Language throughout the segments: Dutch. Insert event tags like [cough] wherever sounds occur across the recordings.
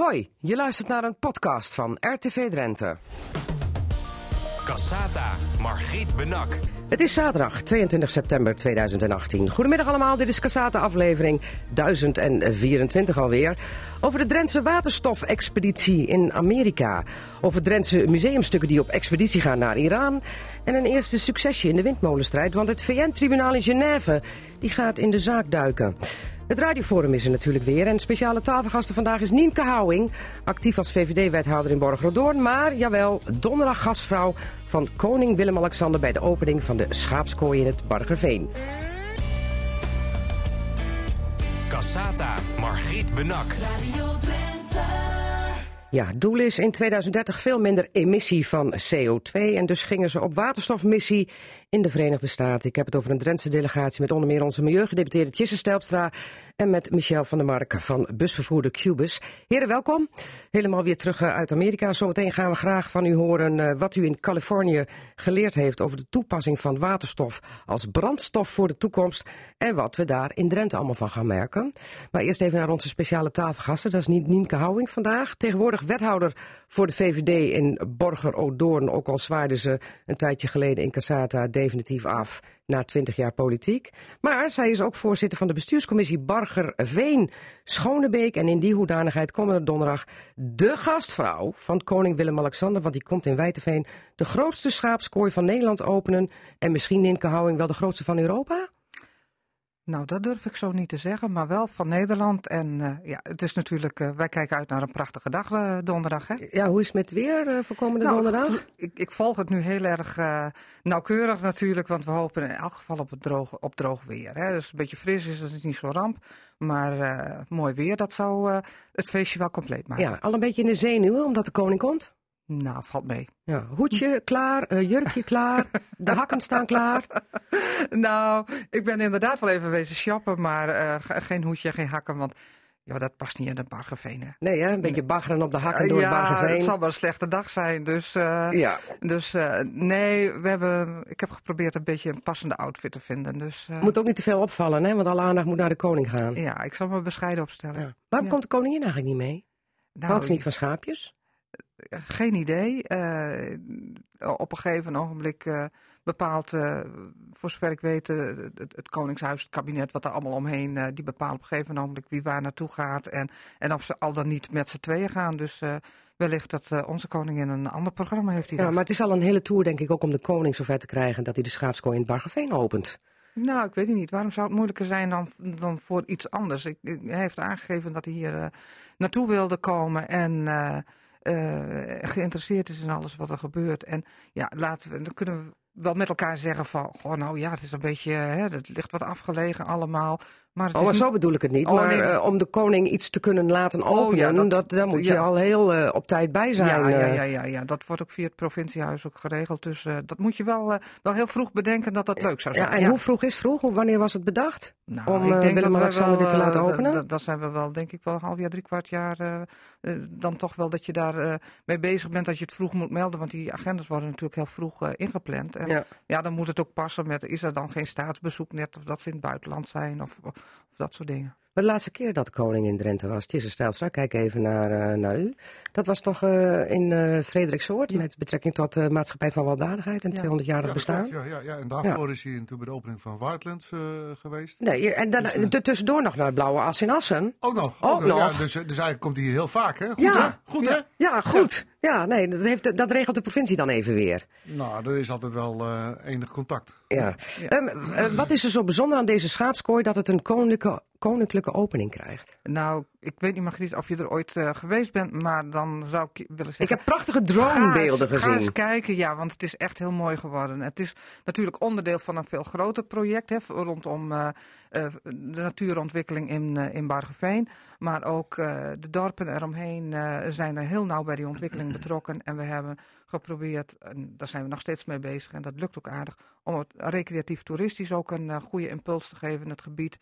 Hoi, je luistert naar een podcast van RTV Drenthe. Cassata, Margriet Benak. Het is zaterdag 22 september 2018. Goedemiddag allemaal, dit is Cassata aflevering 1024 alweer. Over de Drentse waterstofexpeditie in Amerika. Over Drentse museumstukken die op expeditie gaan naar Iran. En een eerste succesje in de windmolenstrijd, want het VN-tribunaal in Genève die gaat in de zaak duiken. Het radioforum is er natuurlijk weer. En speciale tafelgasten vandaag is Nienke Houwing. Actief als VVD-wethouder in Borg-Rodoorn. Maar, jawel, donderdag gastvrouw van koning Willem-Alexander... bij de opening van de schaapskooi in het Bargerveen. Cassata, Margriet Benak. Radio Drenthe. Ja, het doel is in 2030 veel minder emissie van CO2. En dus gingen ze op waterstofmissie in de Verenigde Staten. Ik heb het over een Drentse delegatie met onder meer onze milieugedeputeerde Tjisse Stelpstra... en met Michel van der Mark van busvervoerder Cubus. Heren, welkom. Helemaal weer terug eh, uit Amerika. Zometeen gaan we graag van u horen eh, wat u in Californië geleerd heeft... over de toepassing van waterstof als brandstof voor de toekomst... en wat we daar in Drenthe allemaal van gaan merken. Maar eerst even naar onze speciale tafelgasten. Dat is Nienke Houwing vandaag. Tegenwoordig wethouder voor de VVD in Borger-Odoorn. Ook al zwaarden ze een tijdje geleden in Cassata definitief af na twintig jaar politiek. Maar zij is ook voorzitter van de bestuurscommissie Barger-Veen Schonebeek. En in die hoedanigheid komende donderdag de gastvrouw van koning Willem-Alexander. Want die komt in Wijteveen de grootste schaapskooi van Nederland openen. En misschien Nienke Houwing wel de grootste van Europa? Nou, dat durf ik zo niet te zeggen, maar wel van Nederland. En uh, ja, het is natuurlijk, uh, wij kijken uit naar een prachtige dag uh, donderdag. Hè? Ja, hoe is het met weer uh, voor komende nou, donderdag? Ik, ik, volg het nu heel erg nauwkeurig natuurlijk, want we hopen in elk geval op, het droog, op droog weer. Hè? Dus een beetje fris is, dat is niet zo ramp. Maar mooi weer, dat zou het feestje wel compleet maken. Ja, al een beetje in de zenuwen omdat de koning komt? Nou, valt mee. Ja, hoedje klaar, uh, jurkje klaar, de hakken staan klaar. nou, ik ben inderdaad wel even wezen shoppen, maar uh, geen hoedje, geen hakken, want ja, dat past niet in de Bargeveen. Nee, hè? een beetje baggeren op de hakken door ja, het Bargeveen. het zal wel een slechte dag zijn, dus, uh, ja. dus nee, we hebben, ik heb geprobeerd een beetje een passende outfit te vinden. Dus, moet ook niet te veel opvallen, hè? want alle aandacht moet naar de koning gaan. Ja, ik zal me bescheiden opstellen. Ja. Waarom ja. komt de koningin eigenlijk niet mee? Nou, Houdt ze niet van schaapjes? Geen idee. Uh, op een gegeven ogenblik uh, bepaalt, uh, voor zover ik weet, het, het, Koningshuis, het kabinet, wat er allemaal omheen, die bepaalt op een gegeven ogenblik wie waar naartoe gaat. En, en of ze al dan niet met z'n tweeën gaan. Dus wellicht dat onze koningin een ander programma heeft. Die ja, dag. maar het is al een hele tour, denk ik, ook om de koning zover te krijgen dat hij de schaapskooi in het Bargeveen opent. Nou, ik weet het niet. Waarom zou het moeilijker zijn dan, dan voor iets anders? Ik, ik, hij heeft aangegeven dat hij hier naartoe wilde komen en... Uh, geïnteresseerd is in alles wat er gebeurt. En ja, laten we, dan kunnen we wel met elkaar zeggen van, goh, nou ja, het is een beetje, hè, het ligt wat afgelegen allemaal. Maar oh, maar zo bedoel ik het niet. Oh, maar nee, uh, om de koning iets te kunnen laten openen, oh, ja, dat, dat, daar moet je al heel uh, op tijd bij zijn. Ja, ja, ja, ja, ja, dat wordt ook via het provinciehuis ook geregeld. Dus uh, dat moet je wel, wel heel vroeg bedenken dat dat leuk zou zijn. Ja, en hoe vroeg is vroeg? Wanneer was het bedacht? Nou, om ik denk Willem-Alexander dit te laten openen? Dat, dat zijn we wel, denk ik wel, een half jaar, drie kwart jaar. dan toch wel dat je daar mee bezig bent, dat je het vroeg moet melden. Want die agendas worden natuurlijk heel vroeg ingepland. En ja. ja, dan moet het ook passen met, is er dan geen staatsbezoek net, of dat ze in het buitenland zijn, of, of dat soort dingen. Maar de laatste keer dat de koning in Drenthe was, Tjisse Stijlstra, kijk even naar, uh, naar u. Dat was toch uh, in uh, Frederiksoord ja. met betrekking tot de maatschappij van weldadigheid en ja. 200-jarig ja, bestaan. Klopt, ja, ja, ja, en daarvoor is hij toen bij de opening van Wildlands geweest. Nee, en dan, dus, tussendoor nog naar het Blauwe As in Assen. Ook nog. Ook, ook nog. Ja, dus, dus eigenlijk komt hij hier heel vaak, hè? Goed, ja. hè? Goed, hè? Ja, goed. Ja, nee, dat, heeft, dat regelt de provincie dan even weer. Nou, er is altijd wel enig contact. Ja. Um, wat is er zo bijzonder aan deze schaapskooi dat het een koninklijke koninklijke opening krijgt? Nou, ik weet niet, Margriet, of je er ooit uh, geweest bent, maar dan zou ik willen zeggen... Ik heb prachtige droombeelden gezien. Ga eens kijken, ja, want het is echt heel mooi geworden. Het is natuurlijk onderdeel van een veel groter project hè, rondom uh, uh, de natuurontwikkeling in, in Bargeveen. Maar ook de dorpen eromheen zijn er heel nauw bij die ontwikkeling [clears throat] betrokken. En we hebben geprobeerd, en daar zijn we nog steeds mee bezig en dat lukt ook aardig, om het recreatief toeristisch ook een goede impuls te geven in het gebied.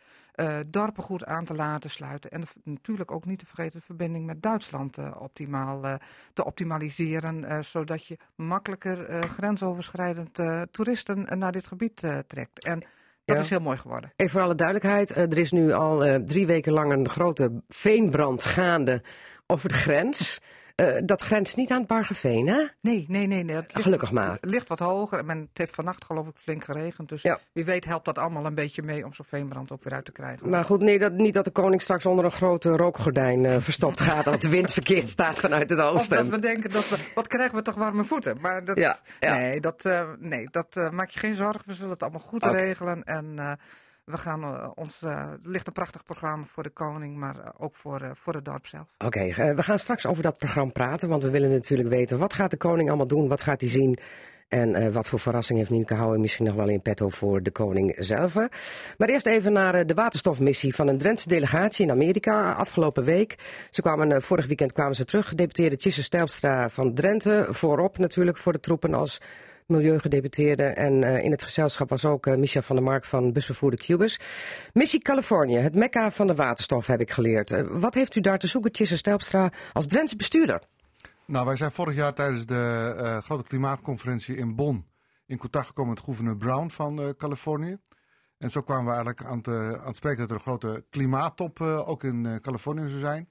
Dorpen goed aan te laten sluiten. En de, natuurlijk ook niet te vergeten de verbinding met Duitsland uh, optimaal te optimaliseren. zodat je makkelijker grensoverschrijdend toeristen naar dit gebied trekt. En Dat Ja. is heel mooi geworden. Even voor alle duidelijkheid, eh, er is nu al eh, drie weken lang een grote veenbrand gaande over de grens. Eh, dat grenst niet aan het Bargeveen, hè? Nee, nee, nee. nee. Ligt, Gelukkig maar. Het ligt wat hoger. En het heeft vannacht geloof ik flink geregend. Dus Ja. wie weet helpt dat allemaal een beetje mee om zo'n veenbrand ook weer uit te krijgen. Maar goed, nee, dat, niet dat de koning straks onder een grote rookgordijn eh, verstopt [laughs] gaat als de wind verkeerd staat vanuit het Of dat oosten. we denken, dat we, wat krijgen we toch warme voeten. Maar dat, Ja, ja. nee, dat, eh, nee, dat maak je geen zorgen. We zullen het allemaal goed regelen. En we gaan eh, ons, eh, er ligt een prachtig programma voor de koning, maar eh, ook voor, eh, voor het dorp zelf. Oké, eh, we gaan straks over dat programma praten, want we willen natuurlijk weten wat gaat de koning allemaal doen, wat gaat hij zien en eh, wat voor verrassing heeft Nienke Houwen misschien nog wel in petto voor de koning zelf. Maar eerst even naar eh, de waterstofmissie van een Drentse delegatie in Amerika afgelopen week. Ze kwamen, eh, vorig weekend kwamen ze terug, gedeputeerde Tjisse Stelpstra van Drenthe, voorop natuurlijk voor de troepen als milieugedeputeerde. En eh, in het gezelschap was ook eh, Micha van der Mark van busvervoerder Cubus. Missie Californië, het mekka van de waterstof heb ik geleerd. Eh, wat heeft u daar te zoeken, Tjisse Stelpstra, als Drentse bestuurder? Nou, wij zijn vorig jaar tijdens de grote klimaatconferentie in Bonn in contact gekomen met gouverneur Brown van Californië. En zo kwamen we eigenlijk aan eh, aan het spreken dat er een grote klimaattop ook in Californië zou zijn.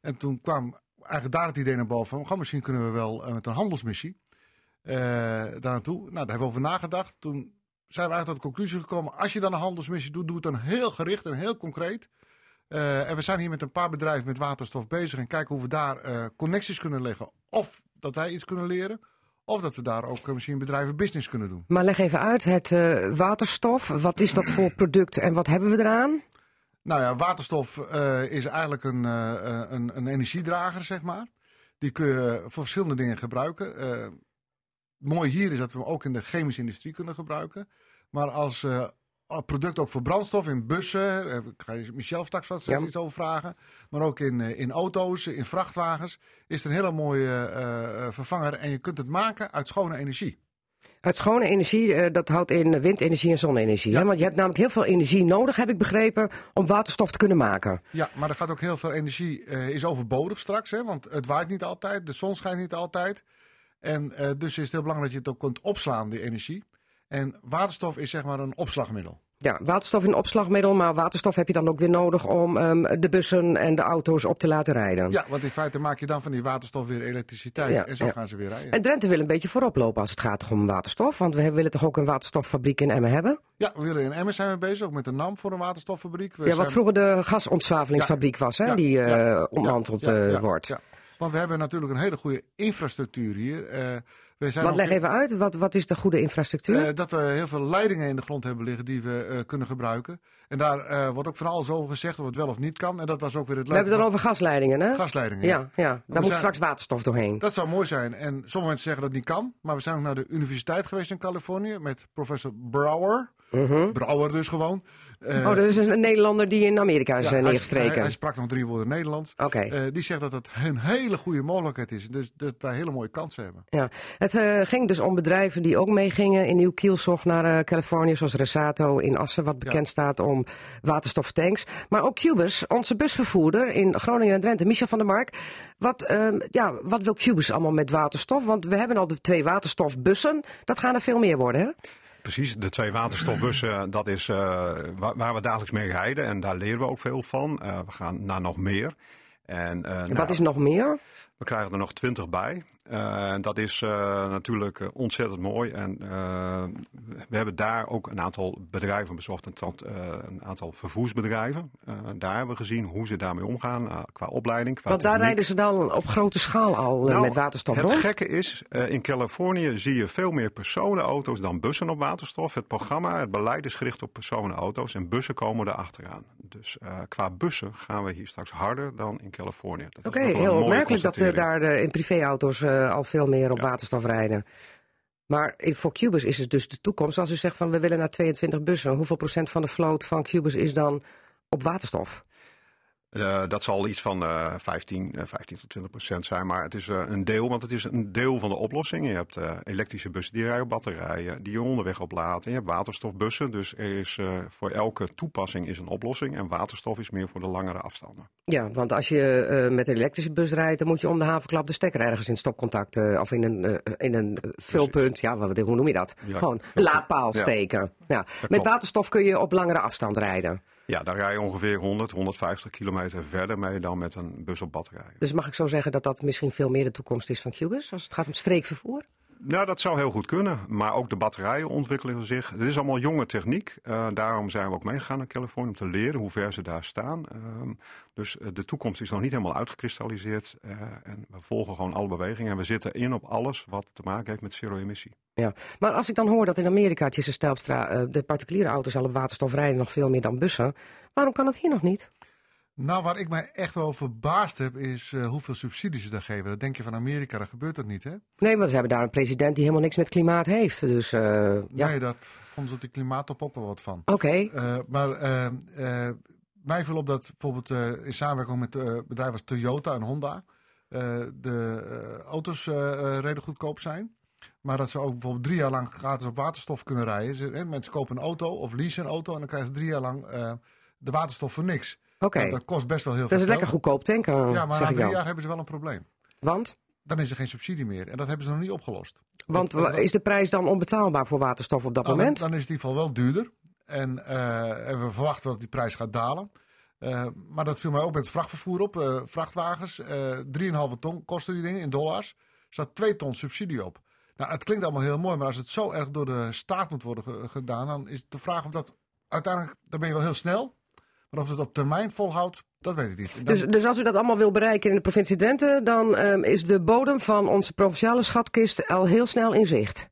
En toen kwam eigenlijk daar het idee naar boven van, misschien kunnen we wel met een handelsmissie daar naartoe. Nou, daar hebben we over nagedacht. Toen zijn we eigenlijk tot de conclusie gekomen, als je dan een handelsmissie doet, doe het dan heel gericht en heel concreet. Eh, en we zijn hier met een paar bedrijven met waterstof bezig en kijken hoe we daar eh, connecties kunnen leggen. Of dat wij iets kunnen leren, of dat we daar ook eh, misschien bedrijven business kunnen doen. Maar leg even uit, het eh, waterstof, wat is dat voor product en wat hebben we eraan? Nou ja, waterstof eh, is eigenlijk een, eh, eh, een, een energiedrager, zeg maar. Die kun je voor verschillende dingen gebruiken. Eh mooi hier is dat we hem ook in de chemische industrie kunnen gebruiken. Maar als eh, product ook voor brandstof in bussen. Daar ga je Michel straks wat Ja. iets over vragen. Maar ook in, eh, in auto's, in vrachtwagens. Is het een hele mooie eh, eh, vervanger. En je kunt het maken uit schone energie. Uit schone energie, eh, dat houdt in windenergie en zonne-energie. Ja. Want je hebt namelijk heel veel energie nodig, heb ik begrepen, om waterstof te kunnen maken. Ja, maar er gaat ook heel veel energie, eh, is overbodig straks. Hè? Want het waait niet altijd, de zon schijnt niet altijd. En eh, dus is het heel belangrijk dat je het ook kunt opslaan, die energie. En waterstof is zeg maar een opslagmiddel. Ja, waterstof is een opslagmiddel, maar waterstof heb je dan ook weer nodig om ehm, de bussen en de auto's op te laten rijden. Ja, want in feite maak je dan van die waterstof weer elektriciteit. Ja, en zo ja. gaan ze weer rijden. En Drenthe wil een beetje voorop lopen als het gaat om waterstof, want we willen toch ook een waterstoffabriek in Emmen hebben? Ja, we willen in Emmen zijn we bezig, ook met een NAM voor een waterstoffabriek. We Ja, wat zijn- vroeger de gasontzwavelingsfabriek was, hè, die ja, wordt. Want we hebben natuurlijk een hele goede infrastructuur hier. Eh, we zijn Wat leg in- even uit, wat, wat is de goede infrastructuur? Eh, dat we heel veel leidingen in de grond hebben liggen die we eh, kunnen gebruiken. En daar wordt ook van alles over gezegd of het wel of niet kan. En dat was ook weer het we leuke hebben het dan over gasleidingen, hè? gasleidingen. ja, ja, daar we moet zijn- straks waterstof doorheen. Dat zou mooi zijn. En sommige mensen zeggen dat het niet kan. Maar we zijn ook naar de universiteit geweest in Californië met professor Brouwer. Brouwer dus gewoon. Eh, Mhm. Oh, dat is een Nederlander die in Amerika is ja, eh, neergestreken. Hij, hij sprak nog drie woorden Nederlands. Oké. Eh, die zegt dat het een hele goede mogelijkheid is. Dus dat wij hele mooie kansen hebben. Ja, het ging dus om bedrijven die ook meegingen in Nieuw Kielzog naar Californië, zoals Resato in Assen, wat bekend staat om waterstoftanks. Maar ook Cubus, onze busvervoerder in Groningen en Drenthe, Michel van der Mark. Wat, ehm, ja, wat wil Cubus allemaal met waterstof? Want we hebben al de twee waterstofbussen. Dat gaan er veel meer worden, hè? Precies, de twee waterstofbussen, dat is eh, waar, waar we dagelijks mee rijden. En daar leren we ook veel van. Eh, we gaan naar nog meer. En, eh, nou, Wat is nog meer? We krijgen er nog twintig bij. En dat is eh, natuurlijk eh, ontzettend mooi. En we hebben daar ook een aantal bedrijven bezocht, een, aantal vervoersbedrijven. Daar hebben we gezien hoe ze daarmee omgaan qua opleiding. Qua Want daar rijden ze dan op grote schaal al Nou, met waterstof het rond. gekke is, in Californië zie je veel meer personenauto's dan bussen op waterstof. Het programma, het beleid is gericht op personenauto's en bussen komen er achteraan. Dus qua bussen gaan we hier straks harder dan in Californië. Oké, heel opmerkelijk dat daar eh, in privéauto's eh, al veel meer op Ja. waterstof rijden. Maar voor Cubus is het dus de toekomst. Als u zegt van we willen naar 22 bussen, hoeveel procent van de vloot van Cubus is dan op waterstof? Uh, dat zal iets van uh, 15, uh, 15 tot 20 procent zijn, maar het is uh, een deel, want het is een deel van de oplossing. Je hebt uh, elektrische bussen die rijden op batterijen, die je onderweg opladen. Je hebt waterstofbussen, dus er is voor elke toepassing is een oplossing. En waterstof is meer voor de langere afstanden. Ja, want als je met een elektrische bus rijdt, dan moet je om de havenklap de stekker ergens in stopcontact of in een, in een vulpunt. Ja, wat, hoe noem je dat? Ja, Gewoon een laadpaal steken. Ja. ja. Met waterstof kun je op langere afstand rijden. Ja, daar rij je ongeveer 100, 150 kilometer verder mee dan met een bus op batterijen. Dus mag ik zo zeggen dat dat misschien veel meer de toekomst is van Cubus als het gaat om streekvervoer? Nou, dat zou heel goed kunnen. Maar ook de batterijen ontwikkelen zich. Het is allemaal jonge techniek. Uh, daarom zijn we ook meegegaan naar Californië om te leren hoe ver ze daar staan. Uh, dus uh, de toekomst is nog niet helemaal uitgekristalliseerd. Uh, en we volgen gewoon alle bewegingen. En we zitten in op alles wat te maken heeft met zero-emissie. Ja, maar als ik dan hoor dat in Amerika, Tjisse Stelpstra, de particuliere auto's al op waterstof rijden nog veel meer dan bussen. Waarom kan dat hier nog niet? Nou, waar ik mij echt wel verbaasd heb, is uh, hoeveel subsidies ze daar geven. Dat denk je van Amerika, dan gebeurt dat niet, hè? Nee, want ze hebben daar een president die helemaal niks met klimaat heeft. Dus, uh, ja. Nee, dat vonden ze op die klimaattop ook wel wat van. Oké. Okay. Uh, maar mij viel op dat bijvoorbeeld in samenwerking met bedrijven als Toyota en Honda... de auto's redelijk goedkoop zijn. Maar dat ze ook bijvoorbeeld drie jaar lang gratis op waterstof kunnen rijden. Mensen kopen een auto of leasen een auto en dan krijgen ze drie jaar lang de waterstof voor niks. Okay. Nou, dat kost best wel heel dat veel is geld. lekker goedkoop tanken. Ja, maar zeg na drie jaar hebben ze wel een probleem. Want? Dan is er geen subsidie meer. En dat hebben ze nog niet opgelost. Want Dat- dat- is de prijs dan onbetaalbaar voor waterstof op dat nou, dan, moment? dan is het in ieder geval wel duurder. En, eh, en we verwachten dat die prijs gaat dalen. Eh, maar dat viel mij ook met het vrachtvervoer op. Eh, vrachtwagens, eh 3,5 ton kosten die dingen in dollars. Er staat 2 ton subsidie op. Nou, het klinkt allemaal heel mooi, maar als het zo erg door de staat moet worden ge- gedaan, dan is de vraag of dat uiteindelijk, dan ben je wel heel snel. Maar of het op termijn volhoudt, dat weet ik niet. Dus, dus als u dat allemaal wil bereiken in de provincie Drenthe, dan ehm, is de bodem van onze provinciale schatkist al heel snel in zicht.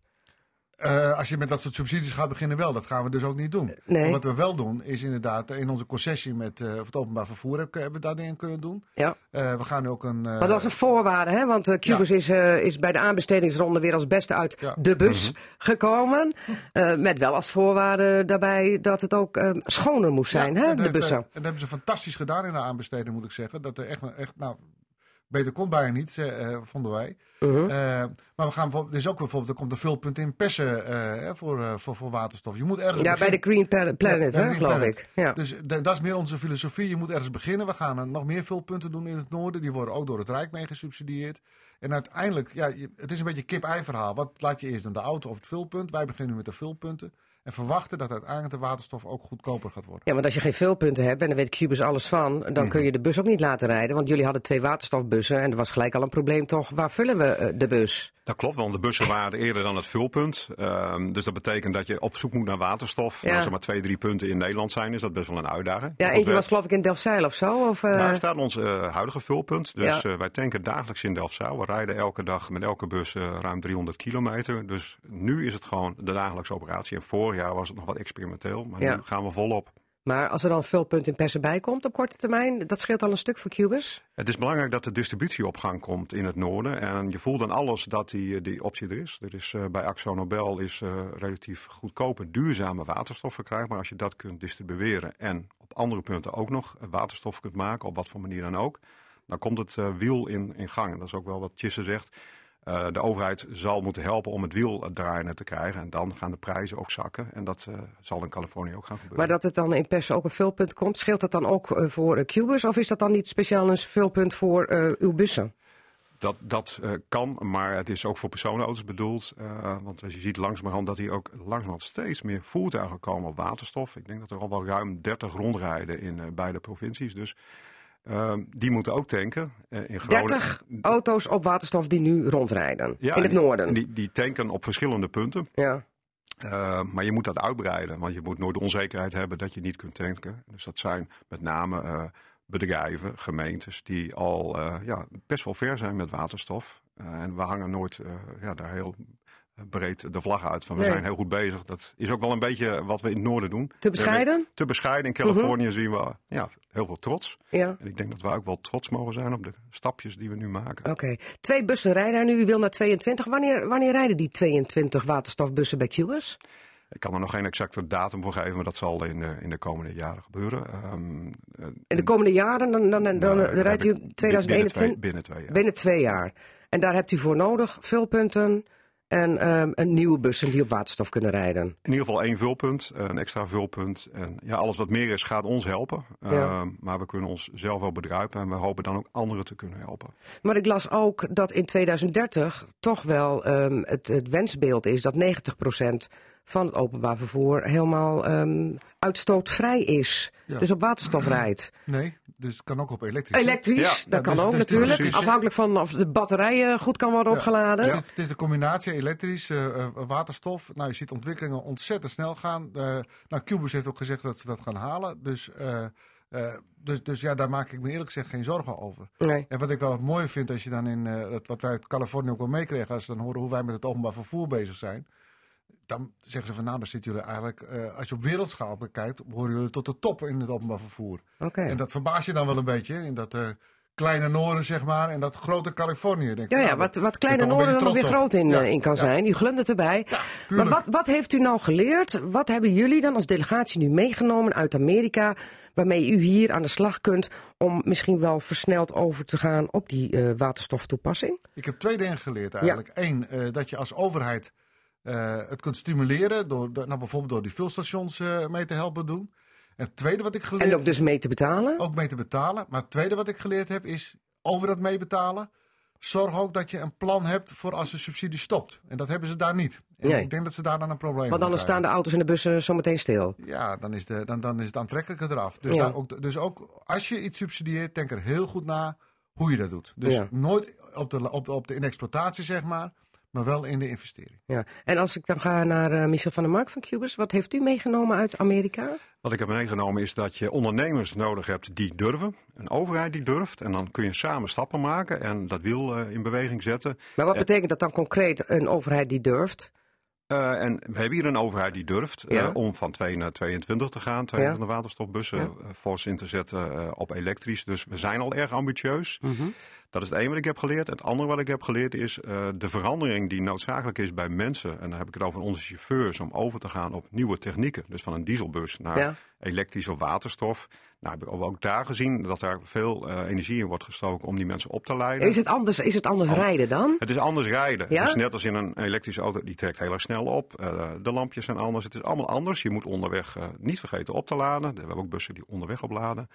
Eh, als je met dat soort subsidies gaat beginnen, wel. Dat gaan we dus ook niet doen. Nee. Maar wat we wel doen, is inderdaad in onze concessie met eh, het openbaar vervoer hebben, we daar dingen kunnen doen. Ja. Eh, we gaan nu ook een. eh, Maar dat was een voorwaarde, hè? want eh, Cubus is, eh, is bij de aanbestedingsronde weer als beste uit Ja. de bus gekomen. Eh, met wel als voorwaarde daarbij dat het ook eh, schoner moest zijn, Ja, hè, de bussen. En dat hebben ze fantastisch gedaan in de aanbesteding, moet ik zeggen. Dat er echt, echt nou, beter kon bijna niet, eh, vonden wij. Mhm. Eh, maar we gaan bijvoorbeeld, er is ook bijvoorbeeld, er komt een vulpunt in Pessen eh, voor, voor, voor waterstof. Je moet ergens Ja, bij de. Green Pla- Planet, Ja, hè, geloof Planet. ik. Ja. Dus de- dat is meer onze filosofie. Je moet ergens beginnen. We gaan nog meer vulpunten doen in het noorden. Die worden ook door het Rijk mee gesubsidieerd. En uiteindelijk, ja, het is een beetje een kip-ei verhaal. Wat laat je eerst doen, de auto of het vulpunt? Wij beginnen nu met de vulpunten. En verwachten dat uiteindelijk de waterstof ook goedkoper gaat worden. Ja, want als je geen vulpunten hebt, en daar weet Cubus alles van, dan Mhm. kun je de bus ook niet laten rijden. Want jullie hadden twee waterstofbussen en er was gelijk al een probleem toch. Waar vullen we eh, de bus? Dat klopt, want de bussen waren eerder dan het vulpunt. Ehm, dus dat betekent dat je op zoek moet naar waterstof. Ja. Nou, zeg maar twee, drie punten in Nederland zijn, is dat best wel een uitdaging. Ja, eentje was geloof ik in Delfzijl of zo. Of, eh, Daar staat ons eh, huidige vulpunt. Dus Ja. eh, wij tanken dagelijks in Delfzijl. We rijden elke dag met elke bus eh, ruim 300 kilometer. Dus nu is het gewoon de dagelijkse operatie. En vorig jaar was het nog wat experimenteel. Maar Ja. nu gaan we volop. Maar als er dan een vulpunt in Persen bij komt op korte termijn, dat scheelt al een stuk voor Cubus. Het is belangrijk dat de distributie op gang komt in het noorden. En je voelt aan alles dat die, die optie er is. Er is eh, bij Axo Nobel is eh, relatief goedkope, duurzame waterstof verkrijgbaar. Als je dat kunt distribueren en op andere punten ook nog waterstof kunt maken, op wat voor manier dan ook. Dan komt het eh, wiel in, in gang. En dat is ook wel wat Chisse zegt. Eh, de overheid zal moeten helpen om het wiel draaiende te krijgen. En dan gaan de prijzen ook zakken. En dat eh, zal in Californië ook gaan gebeuren. Maar dat het dan in Persen ook een vulpunt komt, scheelt dat dan ook eh, voor Cubus? Of is dat dan niet speciaal een vulpunt voor uw bussen? Dat, dat kan, maar het is ook voor personenauto's bedoeld. Want als je ziet langzamerhand dat hier ook langzamerhand steeds meer voertuigen komen op waterstof. Ik denk dat er al wel ruim 30 rondrijden in beide provincies. Dus eh, die moeten ook tanken. Eh, in Groningen. 30 auto's op waterstof die nu rondrijden Ja, in het noorden. en Die, die tanken op verschillende punten. Ja. Eh, maar je moet dat uitbreiden, want je moet nooit de onzekerheid hebben dat je niet kunt tanken. Dus dat zijn met name eh, bedrijven, gemeentes die al eh, ja, best wel ver zijn met waterstof. En we hangen nooit ja, daar heel breed de vlag uit van we Nee. zijn heel goed bezig. Dat is ook wel een beetje wat we in het noorden doen. Te bescheiden? Te bescheiden. In Californië zien we ja, heel veel trots. Ja. En ik denk dat we ook wel trots mogen zijn op de stapjes die we nu maken. Oké. Twee bussen rijden er nu. U wil naar 22. Wanneer, wanneer rijden die 22 waterstofbussen bij Cubus? Ik kan er nog geen exacte datum voor geven, maar dat zal in, de- in de komende jaren gebeuren. Eh, In de komende jaren, dan, dan, dan, dan nou, daar rijdt u ik 2021 Binnen twee, binnen twee jaar. binnen twee jaar. En daar hebt u voor nodig vulpunten en ehm, een nieuwe bussen die op waterstof kunnen rijden. In ieder geval één vulpunt, een extra vulpunt. En ja, alles wat meer is, gaat ons helpen. Ja. Ehm, maar we kunnen ons zelf wel bedruipen en we hopen dan ook anderen te kunnen helpen. Maar ik las ook dat in 2030 toch wel ehm, het, het wensbeeld is dat 90% van het openbaar vervoer helemaal ehm, uitstootvrij is. Ja. Dus op waterstof rijdt. [clears throat] Nee, dus het kan ook op elektrisch. Elektrisch, Ja, dat kan dus- ook dus natuurlijk. precies- Afhankelijk van of de batterijen goed kan worden Ja. opgeladen. Het, is, het is de combinatie elektrisch, eh, eh, waterstof. Nou, je ziet ontwikkelingen ontzettend snel gaan. Eh nou, Cubus heeft ook gezegd dat ze dat gaan halen. Dus, eh, eh, dus, dus ja, daar maak ik me eerlijk gezegd geen zorgen over. Nee. En wat ik wel mooi vind, als je dan in, wat wij uit Californië ook wel meekregen, als ze dan horen hoe wij met het openbaar vervoer bezig zijn. Dan zeggen ze van nou, dan zitten jullie eigenlijk, eh, als je op wereldschaal bekijkt, behoren jullie tot de top in het openbaar vervoer. En dat verbaast je dan wel een beetje, in dat eh, kleine noorden zeg maar, en dat grote Californië. Denk ik Ja, van, ja, nou, wat, wat Kleine Noorden nog beetje weer groot in, Ja, eh, in kan ja. zijn. U glundert erbij. maar wat, wat heeft u nou geleerd? Wat hebben jullie dan als delegatie nu meegenomen uit Amerika... waarmee u hier aan de slag kunt om misschien wel versneld over te gaan op die waterstoftoepassing? Ik heb twee dingen geleerd eigenlijk. Eén, dat je als overheid het kunt stimuleren door, nou, bijvoorbeeld door die vulstations eh, mee te helpen doen. En het tweede wat ik geleerd En ook dus mee te betalen? ook mee te betalen. Maar het tweede wat ik geleerd heb is over dat meebetalen. Zorg ook dat je een plan hebt voor als de subsidie stopt. En dat hebben ze daar niet. En Nee. ik denk dat ze daar dan een probleem Want mee anders staan de auto's en de bussen zometeen stil. Ja, dan is, de, dan, dan is het aantrekkelijker eraf. Dus, Ja. ook, dus ook als je iets subsidieert, denk er heel goed na hoe je dat doet. Dus Ja. nooit op de, op, de, op de in exploitatie, zeg maar, maar wel in de investering. Ja. En als ik dan ga naar eh, Michel van der Mark van Cubus, wat heeft u meegenomen uit Amerika? Wat ik heb meegenomen is dat je ondernemers nodig hebt die durven. Een overheid die durft. En dan kun je samen stappen maken en dat wiel eh, in beweging zetten. Maar wat Ja. betekent dat dan concreet, een overheid die durft? Eh, en we hebben hier een overheid die durft eh, Ja. om van 2 naar 22 te gaan. 22 waterstofbussen eh, fors in te zetten eh, op elektrisch. Dus we zijn al erg ambitieus. Mhm. Dat is het een wat ik heb geleerd. Het andere wat ik heb geleerd is eh, de verandering die noodzakelijk is bij mensen. En dan heb ik het over onze chauffeurs om over te gaan op nieuwe technieken. Dus van een dieselbus naar Ja. elektrisch of waterstof. Nou heb ik ook daar gezien dat daar veel eh, energie in wordt gestoken om die mensen op te leiden. Is het anders, is het anders rijden dan? Het is anders rijden. Ja? Het is net als in een elektrische auto, die trekt heel erg snel op. Eh, de lampjes zijn anders. Het is allemaal anders. Je moet onderweg niet vergeten op te laden. We hebben ook bussen die onderweg opladen.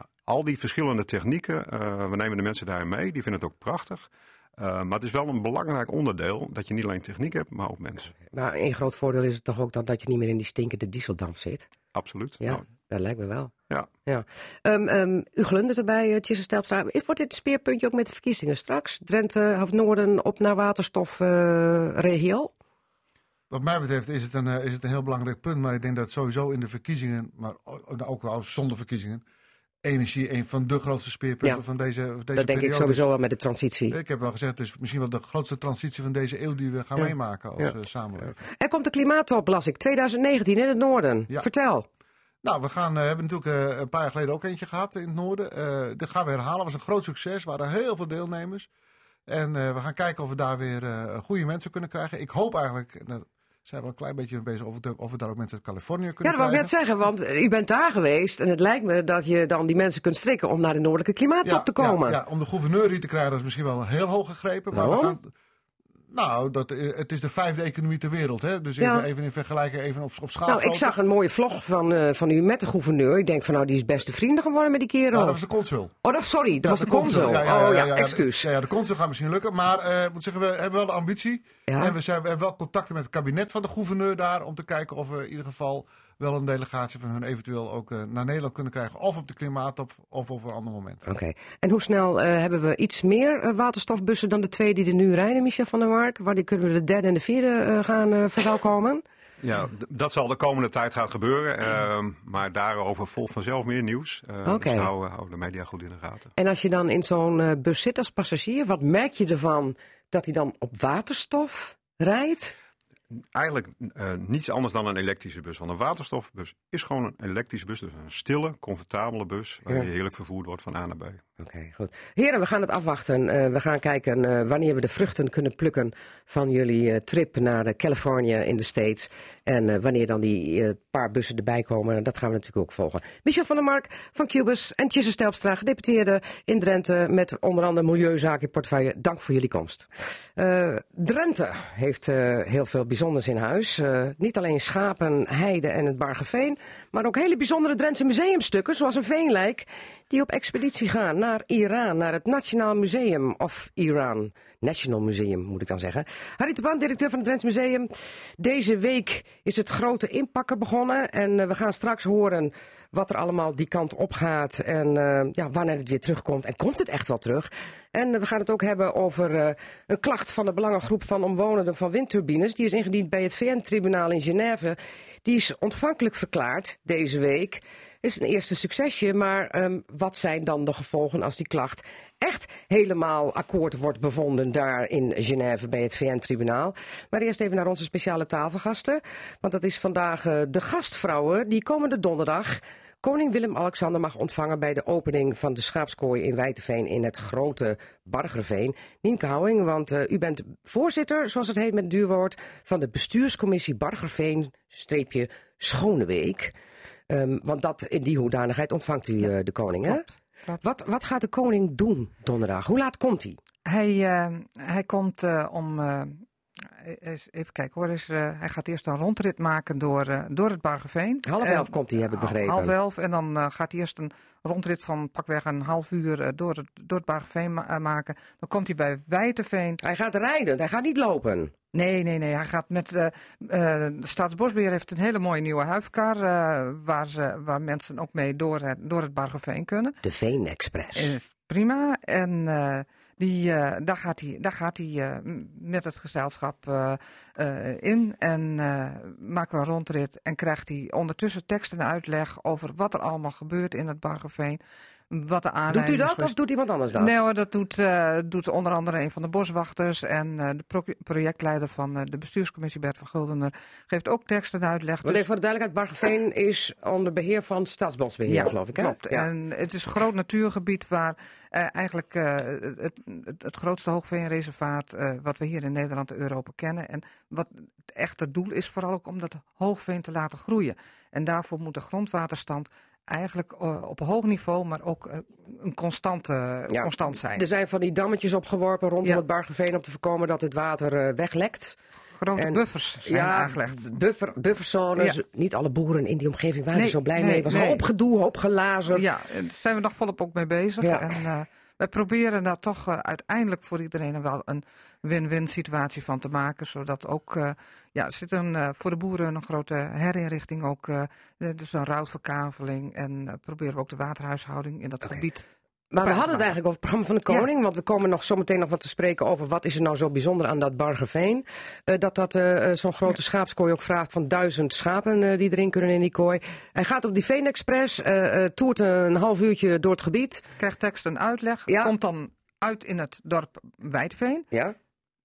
Nou, al die verschillende technieken, eh, we nemen de mensen daarin mee. Die vinden het ook prachtig. Eh, maar het is wel een belangrijk onderdeel dat je niet alleen techniek hebt, maar ook mensen. Maar één groot voordeel is het toch ook dan dat je niet meer in die stinkende dieseldamp zit. Absoluut. Ja, Nou, dat lijkt me wel. ja. Ja. Ehm, ehm, u glundert erbij, uh. Wordt dit een speerpuntje ook met de verkiezingen straks? Drenthe of Noorden op naar waterstofregio? Wat mij betreft is het, een, is het een heel belangrijk punt. Maar ik denk dat sowieso in de verkiezingen, maar ook wel zonder verkiezingen, energie een van de grootste speerpunten Ja. van deze, van deze dat denk ik periode sowieso wel met de transitie. Ik heb wel gezegd, het is misschien wel de grootste transitie van deze eeuw die we gaan Ja. meemaken als Ja. eh, samenleving. Er komt de klimaattop, las ik, 2019 in het Noorden. Vertel. Nou, we gaan, eh, hebben natuurlijk eh, een paar jaar geleden ook eentje gehad in het noorden. Eh dit gaan we herhalen. was een groot succes. Er waren heel veel deelnemers. En we gaan kijken of we daar weer goede mensen kunnen krijgen. Ik hoop eigenlijk, zijn we een klein beetje mee bezig, of we, of we daar ook mensen uit Californië Ja, kunnen dat wou ik net zeggen, want u bent daar geweest. En het lijkt me dat je dan die mensen kunt strikken om naar de Noordelijke klimaattop te komen. Ja, ja, om de gouverneur hier te krijgen, dat is misschien wel heel hoog gegrepen. Maar we gaan, nou, dat, eh, het is de vijfde economie ter wereld. Hè? Dus Ja. even, even in vergelijking, even op, op schaal. Nou, ik zag een mooie vlog van, eh, van u met de gouverneur. Ik denk van nou, die is beste vrienden geworden met die kerel. Nou, dat was de consul. Oh, dat, sorry, dat Ja, was de consul. Ja, oh ja, excuus. Ja, de consul gaat misschien lukken. Maar eh, moet zeggen, we hebben wel de ambitie. En we, zijn, we hebben wel contacten met het kabinet van de gouverneur daar. Om te kijken of we in ieder geval wel een delegatie van hun eventueel ook eh, naar Nederland kunnen krijgen. Of op de klimaattop of op een ander moment. Oké. En hoe snel eh, hebben we iets meer eh, waterstofbussen dan de twee die er nu rijden, Michel van der Mark? Wanneer kunnen we de derde en de vierde eh, gaan eh verwelkomen? Ja, dat zal de komende tijd gaan gebeuren. ehm, maar daarover volgt vanzelf meer nieuws. Eh, Oké. Dus hou, hou de media goed in de gaten. En als je dan in zo'n eh, bus zit als passagier, wat merk je ervan dat hij dan op waterstof rijdt? Eigenlijk uh, niets anders dan een elektrische bus. Want een waterstofbus is gewoon een elektrische bus. Dus een stille, comfortabele bus waar Ja. je heerlijk vervoerd wordt van A naar B. Oké, goed. Heren, we gaan het afwachten. Eh, we gaan kijken eh, wanneer we de vruchten kunnen plukken van jullie eh, trip naar eh, Californië in de States. En eh, wanneer dan die eh, paar bussen erbij komen, dat gaan we natuurlijk ook volgen. Michel van der Mark van Cubus en Tjisse Stelpstra, gedeputeerde in Drenthe met onder andere milieuzaken in portefeuille. Dank voor jullie komst. Eh, Drenthe heeft eh, heel veel bijzonders in huis. Eh, niet alleen schapen, heide en het Bargeveen, maar ook hele bijzondere Drentse museumstukken, zoals een veenlijk, die op expeditie gaan naar Iran, naar het Nationaal Museum of Iran. National Museum, moet ik dan zeggen. Harry directeur van het Drents Museum. Deze week is het grote inpakken begonnen en eh, we gaan straks horen wat er allemaal die kant op gaat en eh, ja, wanneer het weer terugkomt. En komt het echt wel terug? En eh, we gaan het ook hebben over een klacht van de belangengroep van omwonenden van windturbines. Die is ingediend bij het VN-tribunaal in Genève. Die is ontvankelijk verklaard deze week. Is een eerste succesje, maar ehm, wat zijn dan de gevolgen als die klacht echt helemaal akkoord wordt bevonden daar in Genève bij het VN-tribunaal? Maar eerst even naar onze speciale tafelgasten, want dat is vandaag eh, de gastvrouwen die komende donderdag koning Willem-Alexander mag ontvangen bij de opening van de schaapskooi in Wijteveen in het grote Bargerveen. Nienke Houwing, want eh, u bent voorzitter, zoals het heet met het duurwoord, van de bestuurscommissie Bargerveen-Schoneweek. Ehm, want dat, in die hoedanigheid ontvangt u eh, de koning, hè? Klopt, klopt. Wat, wat gaat de koning doen donderdag? Hoe laat komt hij? Hij, eh, hij komt eh, om. eh, even kijken hoor. Is, eh, hij gaat eerst een rondrit maken door, door het Bargeveen. Half elf komt hij, heb ik begrepen. Half elf. En dan gaat hij eerst een rondrit van pakweg een half uur door, het, door het Bargeveen ma- maken. Dan komt hij bij Wijteveen. Hij gaat rijden, hij gaat niet lopen. Nee, nee, nee. Hij gaat met. eh, eh, de Staatsbosbeheer heeft een hele mooie nieuwe huifkar. eh, waar, ze, waar mensen ook mee door het, door het Bargeveen kunnen. De Veen Express. Is prima. En eh, die, eh, daar gaat hij, daar gaat hij eh, met het gezelschap eh, eh, in. En eh, maken we een rondrit. En krijgt hij ondertussen tekst en uitleg over wat er allemaal gebeurt in het Bargeveen. Wat de Doet u dat of doet iemand anders dat? Nee hoor, dat doet, eh, doet onder andere een van de boswachters en eh, de pro- projectleider van eh, de bestuurscommissie Bert van Guldener geeft ook tekst en uitleg. Want Dus- voor de duidelijkheid, Bargeveen is onder beheer van Staatsbosbeheer, geloof ik. Hè? Klopt. Ja. En het is een groot natuurgebied waar eigenlijk het, het, het grootste hoogveenreservaat wat we hier in Nederland en Europa kennen. En wat het echte doel is vooral ook om dat hoogveen te laten groeien. En daarvoor moet de grondwaterstand eigenlijk eh, op een hoog niveau, maar ook eh, een constante, Ja. constant zijn. Er zijn van die dammetjes opgeworpen rondom Ja. het Bargeveen om te voorkomen dat het water eh, weglekt. Grote en- buffers zijn aangelegd. Buffer, bufferzones. Ja. Niet alle boeren in die omgeving waren Nee, er zo blij nee, mee. Het was nee. hoop gedoe, hoop gelazen. Ja, daar zijn we nog volop ook mee bezig. Ja. En uh, wij proberen daar toch uh, uiteindelijk voor iedereen wel een win-win situatie van te maken. Zodat ook, uh, ja, er zit een, uh, voor de boeren een grote herinrichting ook. Dus een routverkaveling. En proberen we ook de waterhuishouding in dat gebied. Maar we hadden het eigenlijk over het programma van de koning. Want we komen nog zometeen nog wat te spreken over wat is er nou zo bijzonder aan dat Bargeveen. Uh, dat dat uh, zo'n grote schaapskooi ook vraagt van duizend schapen uh, die erin kunnen in die kooi. Hij gaat op die Veen Express, uh, toert een half uurtje door het gebied. Krijgt tekst en uitleg. Ja. Komt dan uit in het dorp Wijdveen. Ja.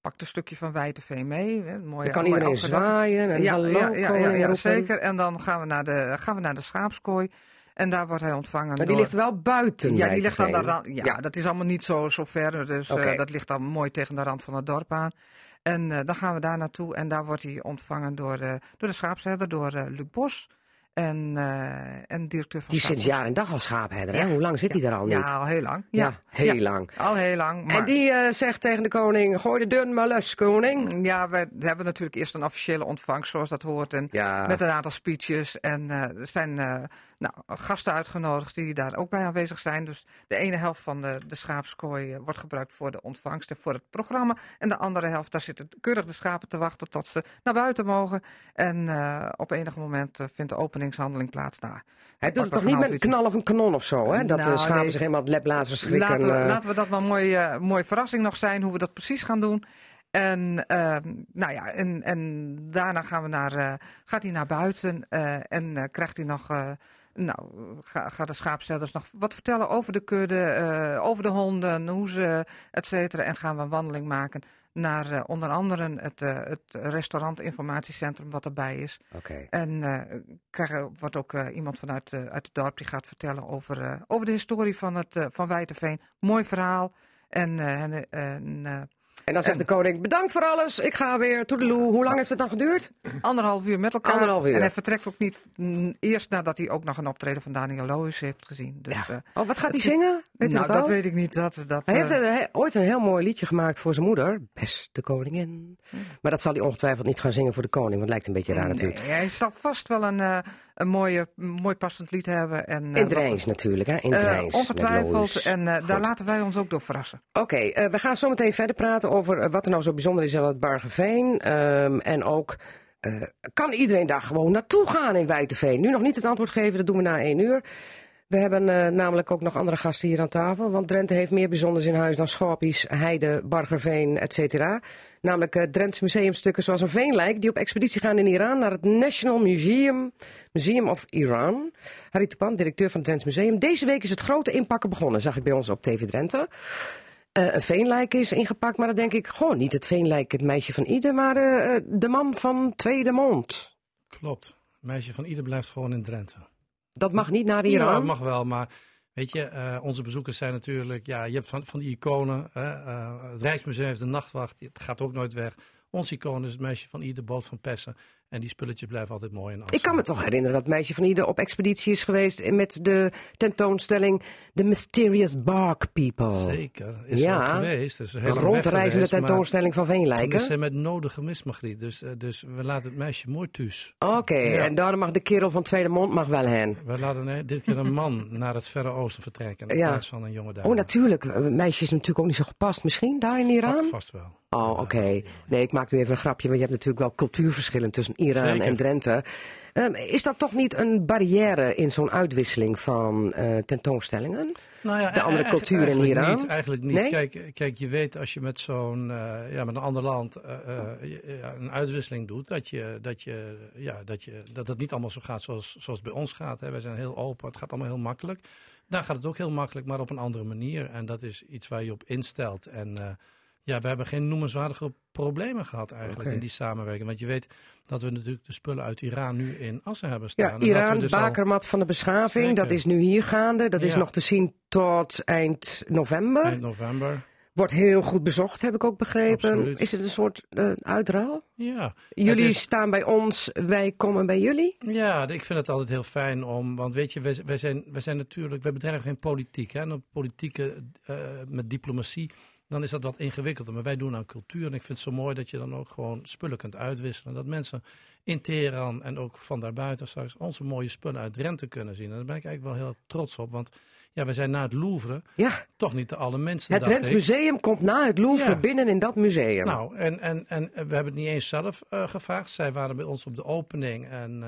Pakt een stukje van Wijdeveen mee. Hè, mooie, Dan kan iedereen zwaaien en ja, hallo ja, ja, ja, zeker. En dan gaan we naar de, gaan we naar de schaapskooi. En daar wordt hij ontvangen Maar die door... ligt wel buiten. Ja, die ligt aan de rand. Ja, Ja. dat is allemaal niet zo, zo ver. Dus eh, dat ligt dan mooi tegen de rand van het dorp aan. En eh, dan gaan we daar naartoe. En daar wordt hij ontvangen door, eh, door de schaapsherder, door Luc Bos. En, eh en directeur van Die sinds jaar en dag al schaapherder. Hè? Hoe lang zit hij er al niet? Ja, al heel lang. Ja, Ja, heel Ja, lang. Al heel lang. Maar... En die zegt tegen de koning, gooi de dun maar los, koning. Ja, we hebben natuurlijk eerst een officiële ontvangst zoals dat hoort. En Ja. met een aantal speeches. En er zijn nou, gasten uitgenodigd die daar ook bij aanwezig zijn. Dus de ene helft van de, de schaapskooi eh, wordt gebruikt voor de ontvangst en voor het programma. En de andere helft, daar zitten keurig de schapen te wachten tot ze naar buiten mogen. En eh, op enig moment eh, vindt de openingshandeling plaats. Nou, Hij doet het toch niet met een knal of een kanon of zo, hè? Dat de Nou, schapen nee. zich helemaal het schrikken. Laten we, laten we dat maar een mooie, mooie verrassing nog zijn, hoe we dat precies gaan doen. En, ehm, nou ja, en, en daarna gaan we naar, gaat hij naar buiten en krijgt hij nog Nou, ga, ga de schaapstellers nog wat vertellen over de kudde, eh, over de honden, hoe ze, et cetera. En gaan we een wandeling maken naar eh, onder andere het, eh, het restaurant informatiecentrum wat erbij is. Oké. En eh krijgen wordt ook iemand vanuit uit het dorp die gaat vertellen over, over de historie van, het, van Wijterveen. Mooi verhaal. En, en, en dan zegt de koning, bedankt voor alles, ik ga weer, toedeloe. Hoe lang heeft het dan geduurd? anderhalf uur met elkaar. Anderhalf uur. En hij vertrekt ook niet mm, eerst nadat hij ook nog een optreden van Daniel Loos heeft gezien. Dus, eh, Oh, wat gaat hij zingen? Weet nou, dat weet ik niet. Dat, dat, Hij heeft eh, ooit een heel mooi liedje gemaakt voor zijn moeder. Beste koningin. Maar dat zal hij ongetwijfeld niet gaan zingen voor de koning. Want het lijkt een beetje raar natuurlijk. Nee, hij zal vast wel een, eh, een mooie, mooi passend lied hebben. En, eh, In Drijns natuurlijk, hè? In met ongetwijfeld. En eh, daar laten wij ons ook door verrassen. Oké, we gaan zo meteen verder praten over wat er nou zo bijzonder is aan het Bargeveen. Ehm, en ook, kan iedereen daar gewoon naartoe gaan in Wijteveen? Nu nog niet het antwoord geven, dat doen we na één uur. We hebben eh, namelijk ook nog andere gasten hier aan tafel. Want Drenthe heeft meer bijzonders in huis dan Schorpies, Heide, Bargerveen, et cetera. Namelijk uh, Drentse museumstukken zoals een veenlijk die op expeditie gaan in Iran naar het National Museum, Museum of Iran. Harry Tupan, directeur van het Drents Museum. Deze week is het grote inpakken begonnen, zag ik bij ons op TV Drenthe. Uh, een veenlijk is ingepakt, maar dan denk ik, gewoon niet het veenlijk, het meisje van Ide, maar de man van Tweede Mond. Klopt. Het meisje van Ide blijft gewoon in Drenthe. Dat mag niet naar Iran? Ja, dat mag wel, maar weet je, uh, onze bezoekers zijn natuurlijk, ja, je hebt van, van die iconen. Uh, het Rijksmuseum heeft de nachtwacht, het gaat ook nooit weg. Ons icoon is het meisje van Ide, boot van Pessen. En die spulletjes blijven altijd mooi in Ik kan me toch herinneren dat meisje van Ide op expeditie is geweest met de tentoonstelling The Mysterious Bark People. Zeker, is ja. er geweest. Dus een rondreizende tentoonstelling van Veenlijken. Toen is ze met nodig gemist, Margriet. Dus, uh, dus we laten het meisje mooi thuis. Oké, okay, ja. en daarom mag de kerel van Tweede Mond mag wel hen. We laten nee, dit keer een man naar het Verre Oosten vertrekken in ja. plaats van een jonge dame. Oh, natuurlijk. Een meisje is natuurlijk ook niet zo gepast. Misschien daar in Iran? Vast, vast wel. Oh, oké. Okay. Nee, ik maak nu even een grapje, want je hebt natuurlijk wel cultuurverschillen tussen Iran Zeker. en Drenthe. Um, is dat toch niet een barrière in zo'n uitwisseling van uh, tentoonstellingen? Nou ja, de andere cultuur in Iran? Niet, eigenlijk niet. Nee? Kijk, kijk, je weet als je met zo'n, uh, ja, met een ander land uh, een uitwisseling doet, dat je, dat je, ja, dat je, dat het niet allemaal zo gaat zoals, zoals het bij ons gaat. Hè. Wij zijn heel open, het gaat allemaal heel makkelijk. Daar gaat het ook heel makkelijk, maar op een andere manier. En dat is iets waar je op instelt. En ja, we hebben geen noemenswaardige problemen gehad eigenlijk okay. in die samenwerking. Want je weet dat we natuurlijk de spullen uit Iran nu in Assen hebben staan. Ja, Iran, dus bakermat van de beschaving, dat is nu hier gaande. Dat ja. is nog te zien tot eind november. Eind november. Wordt heel goed bezocht, heb ik ook begrepen. Absoluut. Is het een soort uh, uitruil? Ja. Jullie is... staan bij ons, wij komen bij jullie? Ja, ik vind het altijd heel fijn om. Want weet je, wij, wij, zijn, wij zijn natuurlijk. Wij bedrijven geen politiek. Hè? En politieke uh, met diplomatie dan is dat wat ingewikkelder. Maar wij doen aan cultuur. En ik vind het zo mooi dat je dan ook gewoon spullen kunt uitwisselen. Dat mensen in Teheran en ook van daarbuiten straks onze mooie spullen uit Drenthe kunnen zien. En daar ben ik eigenlijk wel heel trots op. Want ja, we zijn na het Louvre ja. toch niet de allerminste. Het Drents Museum komt na het Louvre ja. binnen in dat museum. Nou, en, en, en we hebben het niet eens zelf uh, gevraagd. Zij waren bij ons op de opening. En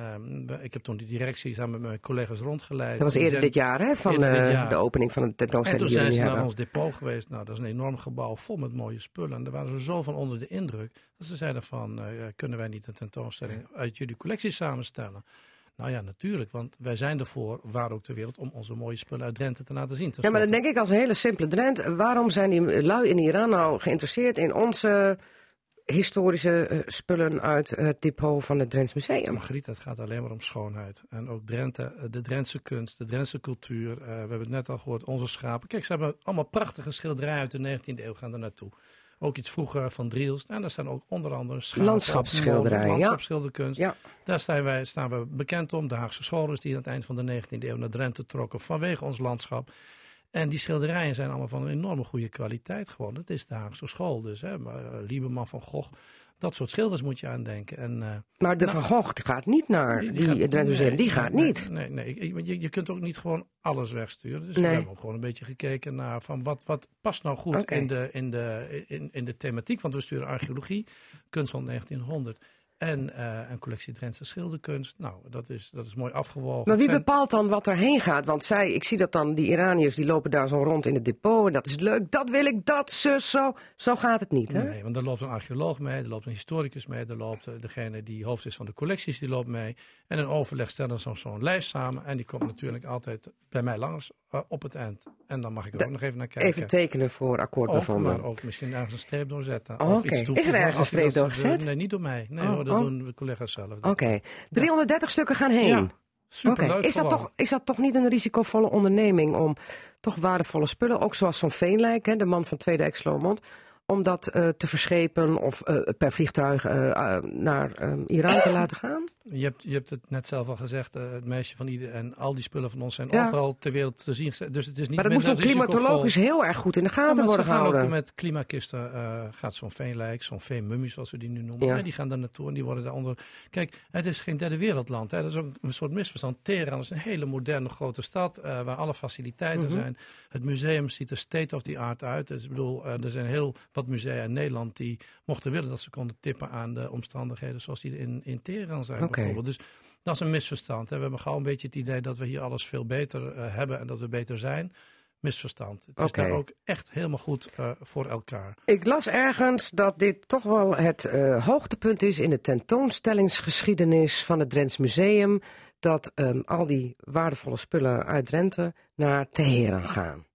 uh, ik heb toen die directie samen met mijn collega's rondgeleid. Dat was eerder zijn, dit jaar, hè? Van uh, jaar. de opening van de tentoonstelling. En toen zijn ze hebben. naar ons depot geweest. Nou, dat is een enorm gebouw vol met mooie spullen. En daar waren ze zo van onder de indruk. Dat ze zeiden van, uh, kunnen wij niet een tentoonstelling uit jullie collectie samenstellen? Nou ja, natuurlijk, want wij zijn ervoor, waar ook ter wereld, om onze mooie spullen uit Drenthe te laten zien. Ja, maar dan denk ik als een hele simpele Drenthe, waarom zijn die lui in Iran nou geïnteresseerd in onze historische uh, spullen uit het depot van het Drents Museum? Margriet, het gaat alleen maar om schoonheid. En ook Drenthe, de Drentse kunst, de Drentse cultuur. Uh, we hebben het net al gehoord, onze schapen. Kijk, ze hebben allemaal prachtige schilderijen uit de 19e eeuw gaan er naartoe. Ook iets vroeger van Driels. En daar staan ook onder andere schapen. Landschapsschilderijen. Landschapsschilderkunst. Ja. Daar staan, wij, staan we bekend om. De Haagse scholars die aan het eind van de 19e eeuw naar Drenthe trokken vanwege ons landschap. En die schilderijen zijn allemaal van een enorme goede kwaliteit gewoon. Dat is de Haagse school dus. Hè. Uh, Lieberman van Gogh. Dat soort schilders moet je aandenken. En, uh, maar de nou, Van Gogh gaat niet naar die, die, die. Nee, die gaat nee, niet. Nee, nee. nee. Je, je kunt ook niet gewoon alles wegsturen. Dus we hebben ook gewoon een beetje gekeken naar van wat, wat past nou goed okay. in, de, in, de, in, in de thematiek. Want we sturen archeologie, kunst van 1900 En eh, een collectie Drentse schilderkunst. Nou, dat is, dat is mooi afgewogen. Maar wie bepaalt dan wat erheen gaat? Want zij, ik zie dat dan, die Iraniërs die lopen daar zo rond in het depot. En dat is leuk, dat wil ik, dat, zus, zo. Zo gaat het niet, hè? Nee, want er loopt een archeoloog mee, er loopt een historicus mee, er loopt eh, degene die hoofd is van de collecties, die loopt mee. En in overleg stellen ze zo'n lijst samen. En die komt natuurlijk altijd bij mij langs eh, op het eind. En dan mag ik er ook nog even naar kijken. Even tekenen voor akkoord bevonden. maar ook misschien ergens een streep doorzetten. Oh, iets Is er ergens een streep ze doorgezet? Nee, niet door mij. Nee Oh, hoor, dat oh. doen de collega's zelf. Oké, 330 stukken gaan heen. Ja, Oké. Is, dat toch, is dat toch niet een risicovolle onderneming om toch waardevolle spullen, ook zoals zo'n veenlijk, hè, de man van Tweede Ex-Lomond, om dat eh, te verschepen of eh, per vliegtuig naar eh, Iran te laten gaan? Je hebt, je hebt het net zelf al gezegd, eh, het meisje van ieder en al die spullen van ons zijn Ja. overal ter wereld te zien. Dus het is niet Maar dat moet minder toch klimatologisch heel erg goed in de gaten worden gehouden? ook met klimakisten, eh, gaat zo'n veenlijk, zo'n veenmummie zoals we die nu noemen. Ja. die gaan daar naartoe en die worden daaronder. Kijk, het is geen derde wereldland. Hè. Dat is ook een soort misverstand. Teheran is een hele moderne grote stad eh, waar alle faciliteiten Mhm. zijn. Het museum ziet er state of the art uit. Dus ik bedoel, er zijn heel wat musea in Nederland die mochten willen dat ze konden tippen aan de omstandigheden zoals die in, in Teheran zijn. Bijvoorbeeld. Dus dat is een misverstand. Hè. We hebben gauw een beetje het idee dat we hier alles veel beter eh, hebben en dat we beter zijn. Misverstand. Het is daar ook echt helemaal goed eh, voor elkaar. Ik las ergens dat dit toch wel het eh, hoogtepunt is in de tentoonstellingsgeschiedenis van het Drents Museum. Dat ehm, al die waardevolle spullen uit Drenthe naar Teheran gaan.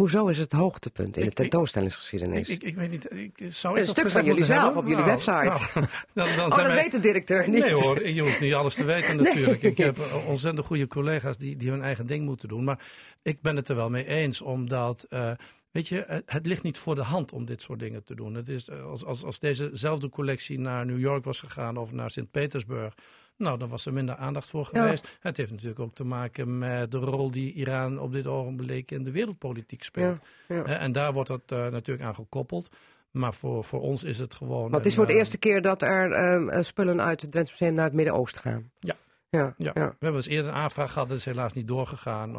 Hoezo is het hoogtepunt in Ik- de tentoonstellingsgeschiedenis? Ik, ik, ik weet niet, ik, zou Een stuk van jullie zelf hebben? op jullie Nou, website. nou, [laughs] dan, dan oh, zijn dat wij- weet de directeur niet. Nee hoor, je hoeft niet alles te weten [laughs] natuurlijk. Nee. Ik heb eh, ontzettend goede collega's die, die hun eigen ding moeten doen. Maar ik ben het er wel mee eens, omdat... eh, Weet je, het, het ligt niet voor de hand om dit soort dingen te doen. Het is, eh, als, als, als dezezelfde collectie naar New York was gegaan of naar Sint-Petersburg... Nou, dan was er minder aandacht voor Ja. geweest. Het heeft natuurlijk ook te maken met de rol die Iran op dit ogenblik in de wereldpolitiek speelt. Ja, ja. Eh, En daar wordt dat eh, natuurlijk aan gekoppeld. Maar voor, voor ons is het gewoon. Want het is voor de eh, eerste keer dat er ehm, eh, spullen uit het Drents Museum naar het Midden-Oosten gaan. Ja. Ja, Ja. we hebben eens eerder een aanvraag gehad, dat is helaas niet doorgegaan.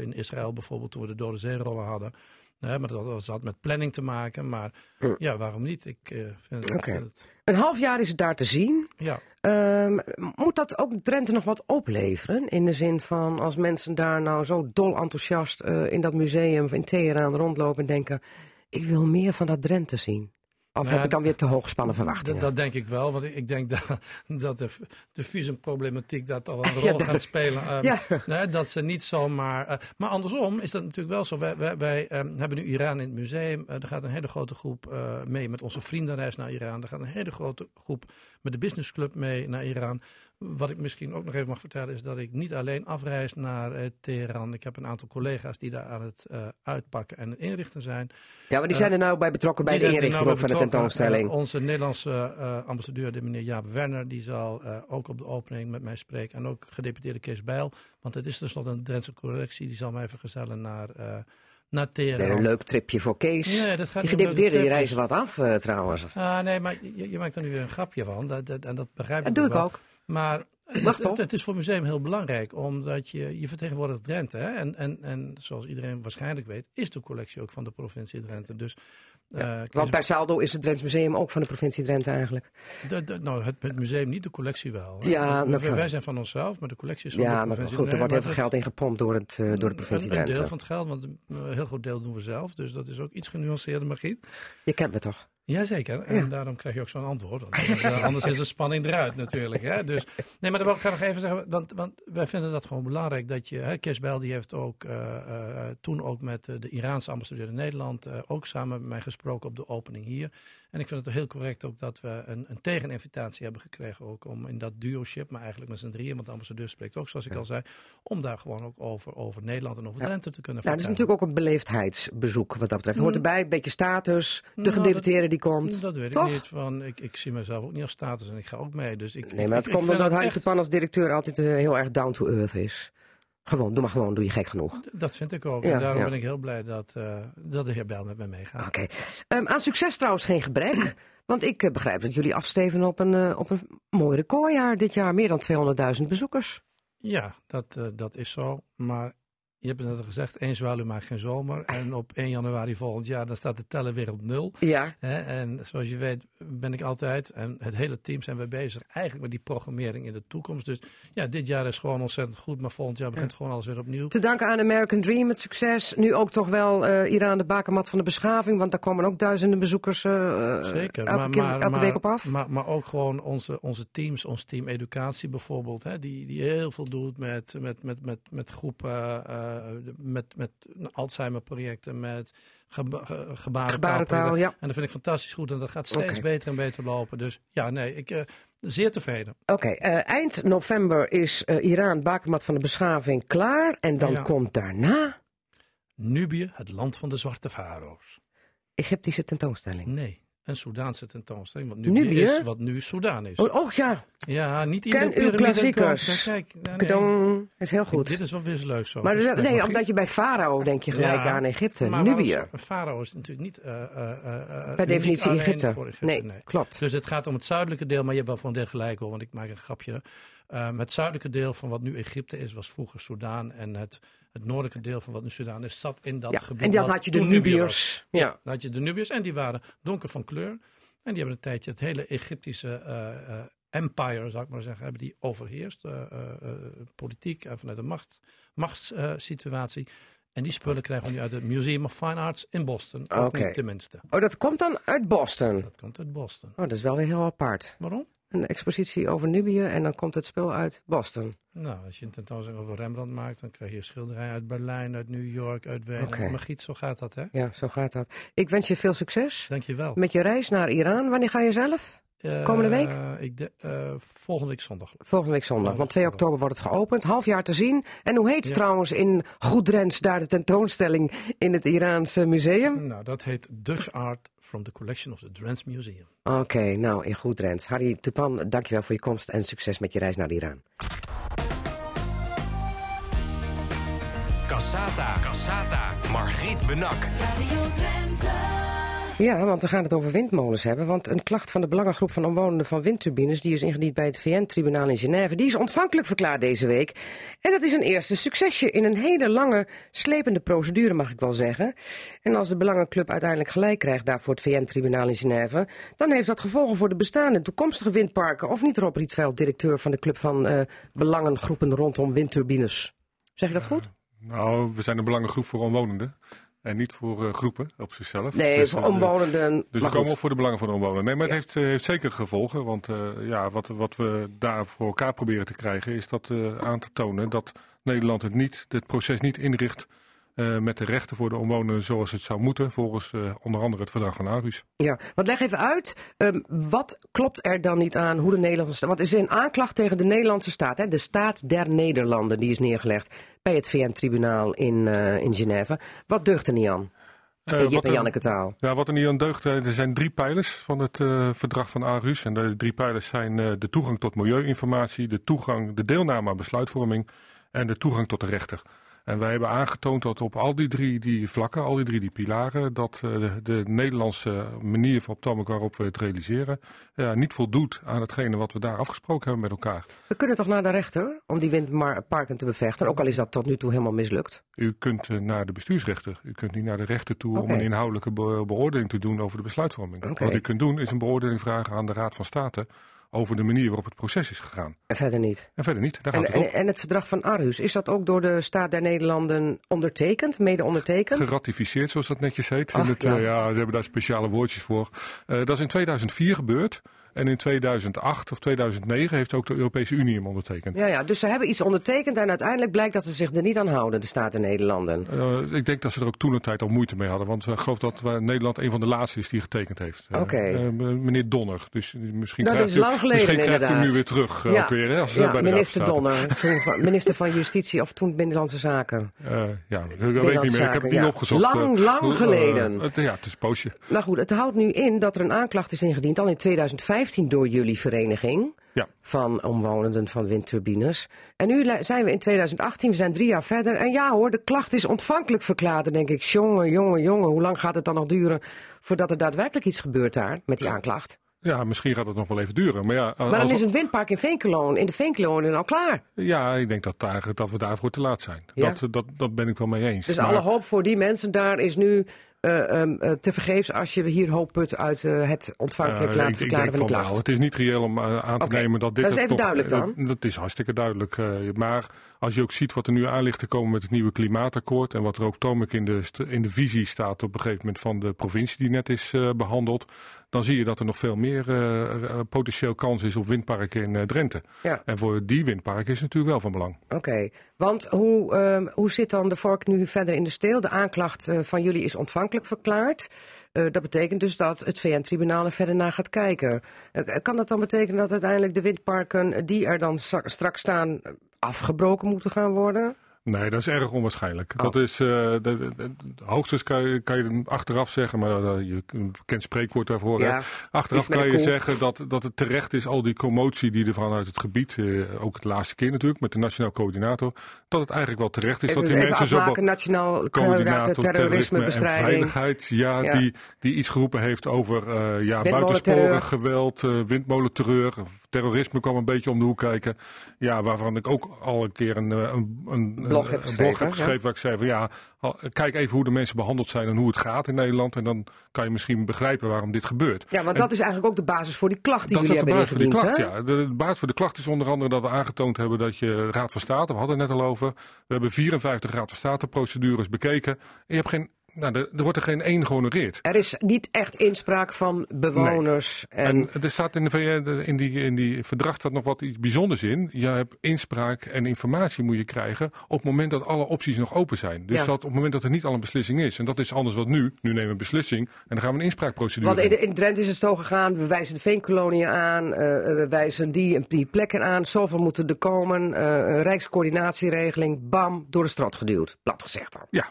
in Israël bijvoorbeeld, toen we de Dode Zeerollen hadden. Nee, maar dat was- had met planning te maken. Maar ja, waarom niet? Ik vind, het- Oké. vind het. Een half jaar is het daar te zien. Ja, Ehm, moet dat ook Drenthe nog wat opleveren? In de zin van als mensen daar nou zo dol enthousiast eh, in dat museum in Teheran rondlopen en denken: ik wil meer van dat Drenthe zien. Of heb ik dan weer te hoog gespannen dat, verwachtingen? dat denk ik wel. Want ik- denk dat, dat de, de visumproblematiek daar toch wel een [laughs] Ja, rol dat- gaat spelen. Ehm, Ja. [laughs] nee, dat ze niet zomaar. eh, maar andersom is dat natuurlijk wel zo. Wij, wij, wij, ehm, hebben nu Iran in het museum. Eh, er gaat een hele grote groep eh, mee met onze vriendenreis naar Iran. Er gaat een hele grote groep met de businessclub mee naar Iran. Wat ik misschien ook nog even mag vertellen is dat ik niet alleen afreis naar eh, Teheran. Ik heb een aantal collega's die daar aan het eh, uitpakken en het inrichten zijn. ja, maar die zijn er nou bij betrokken bij de inrichting nou ook van de tentoonstelling. Eh, onze Nederlandse eh, ambassadeur, de meneer Jaap Werner, die zal eh, ook op de opening met mij spreken. En ook gedeputeerde Kees Bijl. Want het is tenslotte een Drentse collectie. Die zal mij vergezellen naar, eh naar Teheran. een leuk tripje voor Kees. Nee, dat gaat die gedeputeerden die reizen wat af eh, trouwens. Ah, nee, maar je, je maakt er nu weer een grapje van. Dat, dat, en dat begrijp ik Dat doe ik ook. Maar het, het, het is voor het museum heel belangrijk, omdat je, je vertegenwoordigt Drenthe. Hè? En, en, en zoals iedereen waarschijnlijk weet, is de collectie ook van de provincie Drenthe. Dus, eh, Want bij Saldo is het Drents Museum ook van de provincie Drenthe eigenlijk. De, de- nou, het, het museum niet, de collectie wel. hè. Ja, We- dat wij, zijn van onszelf, maar de collectie is van de Ja, maar provincie. goed, er wordt heel maar veel geld ingepompt door, het, eh, door de provincie een, een Drenthe. deel van het geld, want een heel groot deel doen we zelf. Dus dat is ook iets genuanceerder, Margriet. Je kent me toch? Jazeker, en Ja. daarom krijg je ook zo'n antwoord. Want anders, [laughs] eh, anders is de spanning eruit natuurlijk. Hè? Dus, nee, maar dat wil ik graag nog even zeggen, want, want wij vinden dat gewoon belangrijk. Dat je, hè, Kees Bijl die heeft ook eh, eh, toen ook met de Iraanse ambassadeur in Nederland... ook samen met mij gesproken op de opening hier. En ik vind het heel correct ook dat we een, een tegeninvitatie hebben gekregen... ook om in dat duo-ship, maar eigenlijk met z'n drieën... want de ambassadeur spreekt ook, zoals ik al zei... om daar gewoon ook over, over Nederland en over Drenthe te kunnen Nou, dat is vertellen. natuurlijk ook een beleefdheidsbezoek wat dat betreft. Hoort erbij, een beetje status, de Nou, gedeputeerde die komt. Dat weet Toch? ik niet. Van, ik, ik zie mezelf ook niet als status en ik ga ook mee. Dus ik, Nee, maar het ik, komt ik omdat Harry echt- de Pan als directeur altijd eh, heel erg down to earth is. Gewoon, doe maar gewoon, doe je gek genoeg. Dat vind ik ook. Ja, en daarom ja. ben ik heel blij dat, eh, dat de heer Bijl met me meegaat. Oké. Ehm, aan succes trouwens geen gebrek. [clears throat] Want ik eh, begrijp dat jullie afsteven op een, eh, op een mooi recordjaar dit jaar. Meer dan 200.000 bezoekers. Ja, dat, dat is zo. Maar je hebt het net al gezegd, één zwaluw maakt geen zomer. En op 1 januari volgend jaar, dan staat de teller weer op nul. Ja. En zoals je weet, ben ik altijd en het hele team zijn we bezig eigenlijk met die programmering in de toekomst. Dus ja, dit jaar is gewoon ontzettend goed, maar volgend jaar begint gewoon alles weer opnieuw. Te danken aan American Dream het succes. Nu ook toch wel eh, Iran de bakermat van de beschaving, want daar komen ook duizenden bezoekers eh, Zeker, elke, maar, keer- maar, elke maar- week op af. Maar, maar ook gewoon onze, onze teams, ons team educatie bijvoorbeeld, hè, die, die heel veel doet met, met, met, met, met groepen, eh, met, met Alzheimer-projecten, met geba- ge- gebarentaal. Ja. En dat vind ik fantastisch goed en dat gaat steeds beter en beter lopen. Dus ja, nee, ik eh zeer tevreden. Oké, eh, eind november is eh, Iran bakermat van de beschaving klaar. En dan Ja. komt daarna Nubië, het land van de zwarte farao's. Egyptische tentoonstelling. Nee, een Soedaanse tentoonstelling. Want Nubië, Nubië? is wat nu Soedan is. Oh, oh ja, Ja, niet Ken ieder uw klassiekers. Kijk, kijk, nee, is heel goed. Dit is wel weer leuk zo. maar Dus nee, omdat je bij Farao denk je gelijk Ja, aan Egypte. Maar Nubië. farao is natuurlijk niet. eh, eh, eh, Per definitie Egypte. voor Nee, klopt. Dus het gaat om het zuidelijke deel, maar je hebt wel van deel gelijk hoor, want ik maak een grapje. Ehm, het zuidelijke deel van wat nu Egypte is, was vroeger Soudaan. En het, het noordelijke deel van wat nu Soudaan is, zat in dat Ja, gebied. en dan had je de. Nubiërs. Ja. Dan had je de Nubiërs en die waren donker van kleur. En die hebben een tijdje het hele Egyptische eh, eh, empire, zou ik maar zeggen, hebben die overheerst. eh, politiek en vanuit de macht, machtssituatie. en die spullen krijgen we nu uit het Museum of Fine Arts in Boston. Oké. tenminste. Oh, dat komt dan uit Boston. Dat komt uit Boston. Oh, dat is wel weer heel apart. Waarom? Een expositie over Nubië en dan komt het spul uit Boston. Nou, als je een tentoonstelling over Rembrandt maakt, dan krijg je schilderijen uit Berlijn, uit New York, uit Wenen. Oké. Maar Giet, zo gaat dat, hè? Ja, zo gaat dat. Ik wens je veel succes Dankjewel. met je reis naar Iran. Wanneer ga je zelf? Eh, komende week? ik de, eh, volgende week zondag. Volgende week zondag, Volgende want 2 week oktober wordt het geopend. Half jaar te zien. En hoe heet Ja. trouwens in Goedrens daar de tentoonstelling in het Iraanse museum? Nou, dat heet Dutch Art from the Collection of the Drents Museum. Oké, nou in Goedrens. Harry Tupan, dankjewel voor je komst en succes met je reis naar Iran. Cassata. Cassata. Margriet Benak. Radio Drenthe. Ja, want we gaan het over windmolens hebben. Want een klacht van de Belangengroep van Omwonenden van Windturbines... die is ingediend bij het VN-tribunaal in Genève... die is ontvankelijk verklaard deze week. En dat is een eerste succesje in een hele lange, slepende procedure, mag ik wel zeggen. En als de Belangenclub uiteindelijk gelijk krijgt daar voor het VN-tribunaal in Genève... dan heeft dat gevolgen voor de bestaande en toekomstige vindparken. Of niet, Rob Rietveld, directeur van de Club van eh, Belangengroepen rondom windturbines. Zeg ik dat goed? Nou, we zijn een belangengroep voor omwonenden. En niet voor eh, groepen op zichzelf. Nee, Dus, voor eh, de- omwonenden. Dus we komen op voor de belangen van de omwonenden. Nee, maar het heeft, eh, heeft zeker gevolgen. Want ja, wat, wat we daar voor elkaar proberen te krijgen... is dat aan te tonen dat Nederland het, niet, het proces niet inricht... eh, met de rechten voor de omwonenden zoals het zou moeten... volgens eh, onder andere het verdrag van Aarhus. Ja, want leg even uit, ehm, wat klopt er dan niet aan hoe de Nederlandse staat... Want er is een aanklacht tegen de Nederlandse staat, hè, de staat der Nederlanden, die is neergelegd bij het VN-tribunaal in, eh, in Genève. Wat deugt er niet aan? Uh, wat en er- Janneke taal. Ja, wat er niet aan deugt, er zijn drie pijlers van het verdrag van Aarhus. En de drie pijlers zijn de toegang tot milieuinformatie, de toegang, de deelname aan besluitvorming en de toegang tot de rechter. En wij hebben aangetoond dat op al die drie die vlakken, al die drie die pilaren, dat eh, de, de Nederlandse manier van op het moment waarop we het realiseren, ja, niet voldoet aan hetgene wat we daar afgesproken hebben met elkaar. We kunnen toch naar de rechter om die windparken te bevechten, ook al is dat tot nu toe helemaal mislukt. U kunt eh, naar de bestuursrechter. U kunt niet naar de rechter toe om een inhoudelijke be- beoordeling te doen over de besluitvorming. Wat u kunt doen is een beoordeling vragen aan de Raad van State over de manier waarop het proces is gegaan. En verder niet. En verder niet, daar En, gaat het en, en het verdrag van Aarhus, is dat ook door de staat der Nederlanden ondertekend, mede ondertekend? Geratificeerd, zoals dat netjes heet. Ach, in het, ja. eh, ja, ze hebben daar speciale woordjes voor. Eh, dat is in 2004 gebeurd. En in 2008 of 2009 heeft ook de Europese Unie hem ondertekend. Ja, ja, dus ze hebben iets ondertekend en uiteindelijk blijkt dat ze zich er niet aan houden, de staat der Nederlanden. Eh, ik denk dat ze er ook toen een tijd al moeite mee hadden. Want eh, ik geloof dat we- Nederland een van de laatste is die getekend heeft. Eh, Oké. eh, meneer Donner. Dus misschien Dat krijgt is u, lang geleden, misschien krijgt u hem nu inderdaad. weer terug. eh, Ja. ook weer, hè, als, eh, Ja, bij de minister. Donner, toen van- [laughs] minister van Justitie of toen Binnenlandse Zaken. Eh, ja, ik weet niet meer. Ik heb het niet opgezocht. Lang, Eh, lang eh, geleden. ja, het is een poosje. Maar goed, het houdt nu in dat er een aanklacht is ingediend, al in 2015 door jullie vereniging Ja. van omwonenden van windturbines. En nu zijn we in 2018, we zijn drie jaar verder. En ja hoor, de klacht is ontvankelijk verklaard. Dan denk ik, jongen, jongen, jongen, hoe lang gaat het dan nog duren voordat er daadwerkelijk iets gebeurt daar met die aanklacht? Ja, misschien gaat het nog wel even duren. Maar ja, Maar dan is het windpark in Veenkeloon, in de Veenkeloon al klaar. ja ik denk dat, daar, dat we daarvoor te laat zijn. Ja? Dat, dat, dat ben ik wel mee eens. Dus Maar- alle hoop voor die mensen daar is nu uh, um, uh, tevergeefs als je hier hoop put uit uh, het ontvankelijk laten verklaren van de klacht? Het is niet reëel om aan te okay. nemen dat dit... Dat is even duidelijk dan. dat is hartstikke duidelijk. maar als je ook ziet wat er nu aan ligt te komen met het nieuwe klimaatakkoord... en wat er ook toonlijk in de, in de visie staat op een gegeven moment van de provincie die net is behandeld... dan zie je dat er nog veel meer potentieel kans is op windparken in Drenthe. Ja. En voor die windparken is het natuurlijk wel van belang. Oké, okay. want hoe, um, hoe zit dan de vork nu verder in de steel? De aanklacht van jullie is ontvankelijk verklaard. Uh, dat betekent dus dat het VN-tribunaal er verder naar gaat kijken. Uh, kan dat dan betekenen dat uiteindelijk de windparken die er dan straks staan afgebroken moeten gaan worden? Nee, dat is erg onwaarschijnlijk. Oh. Dat is, uh, de, de, de, hoogstens kan je, kan je achteraf zeggen, maar uh, je kent spreekwoord daarvoor. Ja, achteraf kan je cool. zeggen dat, dat het terecht is, al die commotie die er vanuit het gebied, uh, ook het laatste keer natuurlijk, met de Nationaal Coördinator, dat het eigenlijk wel terecht is even, dat die mensen afmaken, zo... Nationaal Coördinator terrorismebestrijding. en veiligheid, ja, Ja. Die, die iets geroepen heeft over ja, buitensporig geweld, windmolenterreur, terrorisme kwam een beetje om de hoek kijken. Ja, waarvan ik ook al een keer een, een, een, Blog heb een geschreven, blog heb geschreven waar ik zei van ja, kijk even hoe de mensen behandeld zijn en hoe het gaat in Nederland. En dan kan je misschien begrijpen waarom dit gebeurt. Ja, want En dat is eigenlijk ook de basis voor die klacht die dat is jullie ook de hebben basis voor die klacht, hè? ja. De, de basis voor de klacht is onder andere dat we aangetoond hebben dat je Raad van State, we hadden het net al over, we hebben 54 Raad van State procedures bekeken. En je hebt geen, nou, er, er wordt er geen één gehonoreerd. Er is niet echt inspraak van bewoners. En, En er staat in, de VN, in, die, in die verdrag staat nog wat iets bijzonders in. Je hebt inspraak en informatie moet je krijgen op het moment dat alle opties nog open zijn. Dus Ja. dat op het moment dat er niet al een beslissing is. En dat is anders wat nu. Nu nemen we een beslissing en dan gaan we een inspraakprocedure want in, in Drenthe is het zo gegaan, we wijzen de veenkoloniën aan, eh, we wijzen die die plekken aan, zoveel moeten er komen, eh, een rijkscoördinatieregeling, bam, door de strot geduwd. Plat gezegd dan. Ja,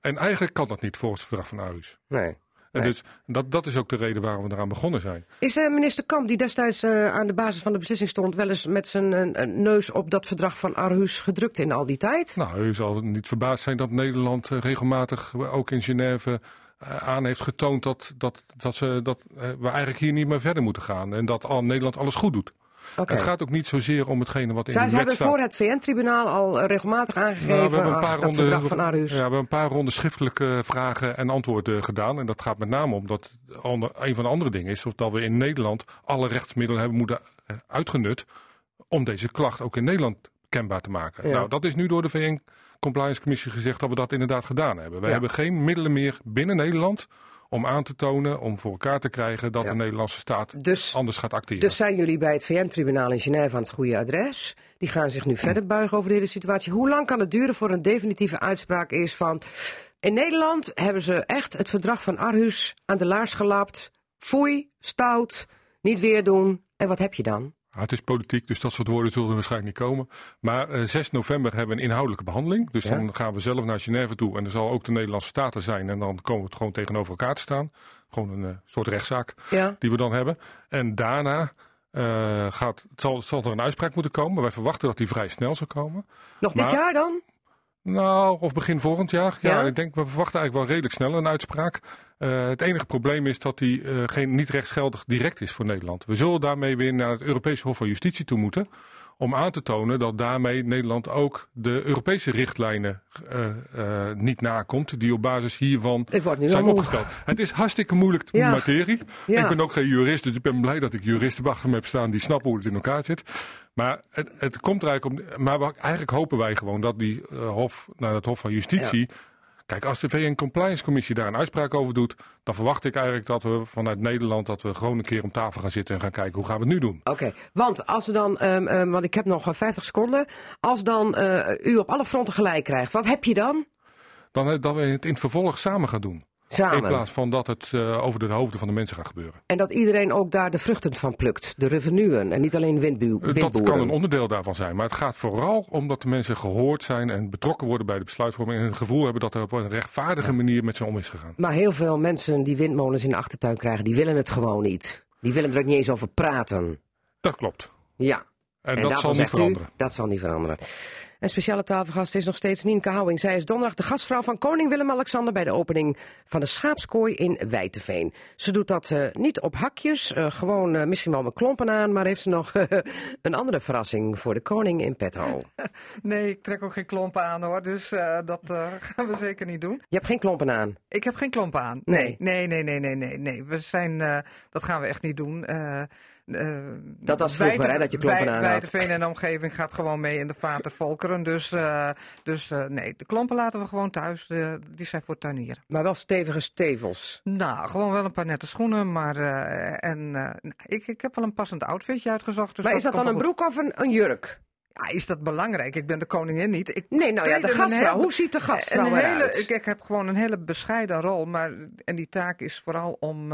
en eigenlijk kan dat niet volgens het verdrag van Aarhus. Nee. En Nee. dus dat, dat is ook de reden waarom we eraan begonnen zijn. Is eh, minister Kamp, die destijds eh, aan de basis van de beslissing stond, wel eens met zijn eh, neus op dat verdrag van Aarhus gedrukt in al die tijd? Nou, u zal niet verbaasd zijn dat Nederland regelmatig, ook in Genève, aan heeft getoond dat, dat, dat, ze, dat we eigenlijk hier niet meer verder moeten gaan. En dat al, Nederland alles goed doet. Het gaat ook niet zozeer om hetgene wat in Zij de wet hebben staat. voor het VN-tribunaal al eh, regelmatig aangegeven Nou, we hebben een ach, paar dat verdrag van Aarhus. ja, we hebben een paar ronden schriftelijke vragen en antwoorden gedaan. En dat gaat met name om dat ander- een van de andere dingen is of dat we in Nederland alle rechtsmiddelen hebben moeten eh, uitgenut om deze klacht ook in Nederland kenbaar te maken. Ja. Nou, dat is nu door de VN Compliance Commissie gezegd dat we dat inderdaad gedaan hebben. We Ja. hebben geen middelen meer binnen Nederland om aan te tonen, om voor elkaar te krijgen dat Ja. de Nederlandse staat Dus, anders gaat acteren. dus zijn jullie bij het VN-tribunaal in Genève aan het goede adres? Die gaan zich nu [clears throat] verder buigen over de hele situatie. Hoe lang kan het duren voor een definitieve uitspraak is van... In Nederland hebben ze echt het verdrag van Aarhus aan de laars gelapt. Foei, stout, niet weer doen. En wat heb je dan? Het is politiek, dus dat soort woorden zullen er waarschijnlijk niet komen. Maar eh, 6 november hebben we een inhoudelijke behandeling. Dus Ja. dan gaan we zelf naar Genève toe. En er zal ook de Nederlandse Staten zijn. En dan komen we het gewoon tegenover elkaar te staan. Gewoon een eh, soort rechtszaak Ja. die we dan hebben. En daarna eh, gaat, zal, zal er een uitspraak moeten komen. Wij verwachten dat die vrij snel zal komen. Nog dit jaar dan? Nou, of begin volgend jaar. Ja, Ja? ik denk, we verwachten eigenlijk wel redelijk snel een uitspraak. Eh, het enige probleem is dat die eh, geen, niet rechtsgeldig direct is voor Nederland. We zullen daarmee weer naar het Europese Hof van Justitie toe moeten. Om aan te tonen dat daarmee Nederland ook de Europese richtlijnen eh, niet nakomt. Die op basis hiervan zijn opgesteld. Het is hartstikke moeilijk Ja. materie. Ja. Ik ben ook geen jurist, dus ik ben blij dat ik juristen achter me heb staan die snappen hoe het in elkaar zit. Maar het, het komt er eigenlijk om. Maar eigenlijk hopen wij gewoon dat die eh, hof, naar het Hof van Justitie. Kijk, als de VN Compliance Commissie daar een uitspraak over doet, dan verwacht ik eigenlijk dat we vanuit Nederland dat we gewoon een keer om tafel gaan zitten en gaan kijken hoe gaan we het nu doen. Oké, want als er dan, ehm, ehm, want ik heb nog eh, 50 seconden. Als dan eh, u op alle fronten gelijk krijgt, wat heb je dan? Dan eh, dat we het in het vervolg samen gaan doen. In plaats van dat het eh, over de hoofden van de mensen gaat gebeuren. En dat iedereen ook daar de vruchten van plukt. De revenuen en niet alleen Eh, windboeren. Dat kan een onderdeel daarvan zijn. Maar het gaat vooral om dat de mensen gehoord zijn en betrokken worden bij de besluitvorming. En het gevoel hebben dat er op een rechtvaardige manier met ze om is gegaan. Maar heel veel mensen die windmolens in de achtertuin krijgen, die willen het gewoon niet. Die willen er ook niet eens over praten. Dat klopt. Ja. En, dat zal niet u, veranderen. dat zal niet veranderen. En speciale tafelgast is nog steeds Nienke Houwing. Zij is donderdag de gastvrouw van koning Willem-Alexander bij de opening van de schaapskooi in Wijteveen. Ze doet dat uh, niet op hakjes, uh, gewoon uh, misschien wel met klompen aan, maar heeft ze nog [laughs] een andere verrassing voor de koning in petto. [laughs] Nee, ik trek ook geen klompen aan hoor, dus dat [laughs] gaan we zeker niet doen. Je hebt geen klompen aan? Ik heb geen klompen aan. Nee, nee, nee, nee, nee, nee. nee. We zijn, dat gaan we echt niet doen. Uh, dat was vroeger, Wijte, hè, dat je klompen aan had. Veen en de omgeving gaat gewoon mee in de vaten volkeren. Dus, uh, dus uh, nee, de klompen laten we gewoon thuis. die zijn voor tuinieren. Maar wel stevige stevels? Nou, gewoon wel een paar nette schoenen. Maar en, ik, ik heb wel een passend outfitje uitgezocht. Dus maar is dat dan een broek of een, een jurk? Ja, is dat belangrijk? Ik ben de koningin niet. Ik nee, nou ja, de gastvrouw. Hele, Hoe ziet de gastvrouw eruit? Ik, ik, heb gewoon een hele bescheiden rol. Maar, en die taak is vooral om...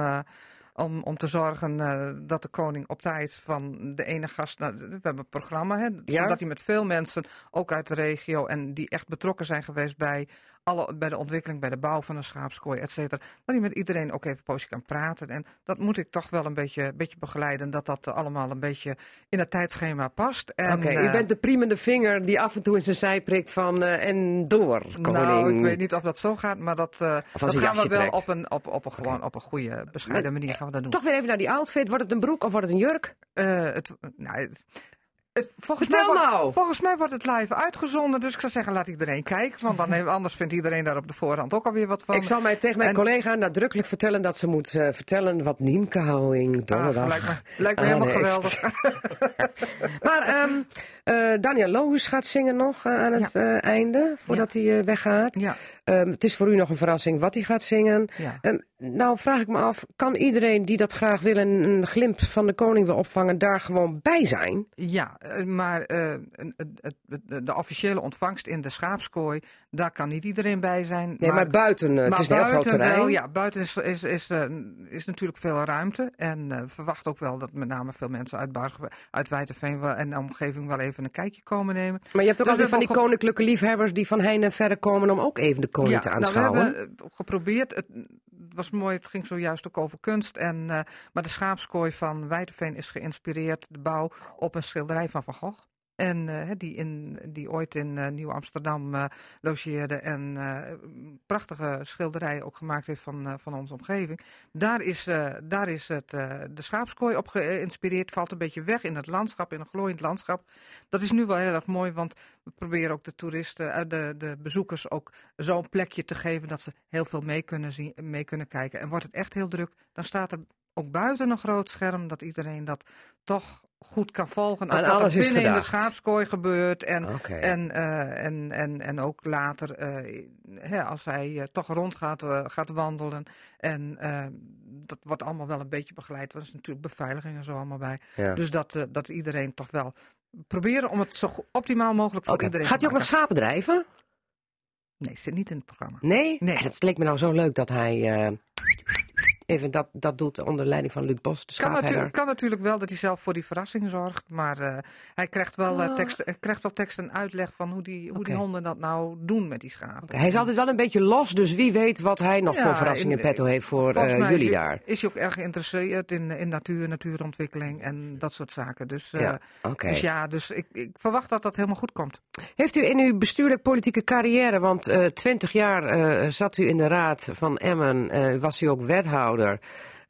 Om, om te zorgen uh, dat de koning op tijd van de ene gast. Nou, we hebben een programma, hè, ja? zodat hij met veel mensen, ook uit de regio, en die echt betrokken zijn geweest bij alle, bij de ontwikkeling, bij de bouw van een schaapskooi, et cetera. Dat hij met iedereen ook even poosje kan praten. En dat moet ik toch wel een beetje, beetje begeleiden, dat dat allemaal een beetje in het tijdschema past. Oké, okay, uh, u bent de priemende vinger die af en toe in zijn zij prikt van uh, en door, koning. Nou, ik weet niet of dat zo gaat, maar dat, uh, dat gaan we wel trekt. op een, op, op een, gewoon op een goede, bescheiden maar, manier gaan we dat doen. Toch weer even naar die outfit. Wordt het een broek of wordt het een jurk? het, nou, het, volgens, mij wordt, nou. volgens mij wordt het live uitgezonden, dus ik zou zeggen laat iedereen kijken. Want dan, [laughs] anders vindt iedereen daar op de voorhand ook alweer wat van. Ik zal mij tegen mijn en, collega nadrukkelijk vertellen dat ze moet uh, vertellen wat Nienke Houwing donderdag ah, lijkt me, lijkt me helemaal geweldig. [laughs] [laughs] maar um, uh, Daniel Logus gaat zingen nog uh, aan het ja. einde, voordat ja. hij weggaat. Ja. Um, het is voor u nog een verrassing wat hij gaat zingen. Um, nou vraag ik me af, kan iedereen die dat graag wil en een glimp van de koning wil opvangen, daar gewoon bij zijn? Ja, maar uh, de officiële ontvangst in de schaapskooi, daar kan niet iedereen bij zijn. Nee, maar, maar buiten, uh, maar het is een heel groot terrein. Wel, ja, buiten is, is, is, uh, is natuurlijk veel ruimte. En verwacht ook wel dat met name veel mensen uit, uit Wijterveen en de omgeving wel even een kijkje komen nemen. Maar je hebt ook dus altijd van die koninklijke liefhebbers die van heine en verre komen om ook even de koning ja, te aanschouwen. Nou, we hebben geprobeerd, het was mooi, het ging zojuist ook over kunst. En, maar de schaapskooi van Wijterveen is geïnspireerd, de bouw, op een schilderij van Van Gogh. En uh, die, in, die ooit in uh, Nieuw-Amsterdam uh, logeerde en prachtige schilderijen ook gemaakt heeft van, van onze omgeving. Daar is, daar is het, de schaapskooi op geïnspireerd. Valt een beetje weg in het landschap, in een glooiend landschap. Dat is nu wel heel erg mooi, want we proberen ook de toeristen, de, de bezoekers ook zo'n plekje te geven dat ze heel veel mee kunnen, zien, mee kunnen kijken. En wordt het echt heel druk, dan staat er ook buiten een groot scherm dat iedereen dat toch goed kan volgen. Ook en wat alles er binnen in de schaapskooi gebeurt. En, okay. en, uh, en, en, en ook later, uh, hè, als hij uh, toch rond gaat, gaat wandelen. En dat wordt allemaal wel een beetje begeleid. Want er is natuurlijk beveiliging en zo allemaal bij. Ja. Dus dat, dat iedereen toch wel proberen om het zo optimaal mogelijk voor okay. iedereen Gaat hij ook nog schapen drijven? Nee, zit niet in het programma. Nee? Nee. Het leek me nou zo leuk dat hij even dat, dat doet onder leiding van Luc Bos, de kan, schaapherder. natu kan natuurlijk wel dat hij zelf voor die verrassing zorgt. Maar uh, hij krijgt wel, uh, tekst, hij krijgt wel tekst en uitleg van hoe die, hoe die honden dat nou doen met die schapen. Okay, hij is altijd wel een beetje los, dus wie weet wat hij nog Ja, voor verrassingen in petto heeft voor eh, jullie is daar. Is hij ook erg geïnteresseerd in, in natuur, natuurontwikkeling en dat soort zaken. Dus, uh, Ja, dus ja, dus ik, ik verwacht dat dat helemaal goed komt. Heeft u in uw bestuurlijk-politieke carrière, want eh, twintig jaar eh, zat u in de raad van Emmen, eh, was u ook wethouder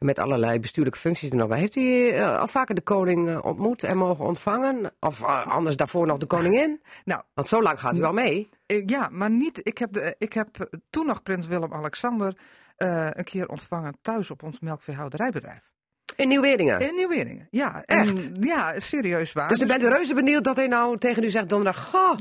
met allerlei bestuurlijke functies er nog bij. Heeft u eh, al vaker de koning eh, ontmoet en mogen ontvangen? Of eh, anders daarvoor nog de koningin? [laughs] Nou, Want zo lang gaat u al mee. ja, maar niet. Ik heb, de, ik heb toen nog prins Willem-Alexander een keer ontvangen thuis op ons melkveehouderijbedrijf. In Nieuw-Weringen. In Nieuw-Weringen, ja. En, Echt? Ja, serieus waar. Dus u bent reuze benieuwd dat hij nou tegen u zegt donderdag... Goh,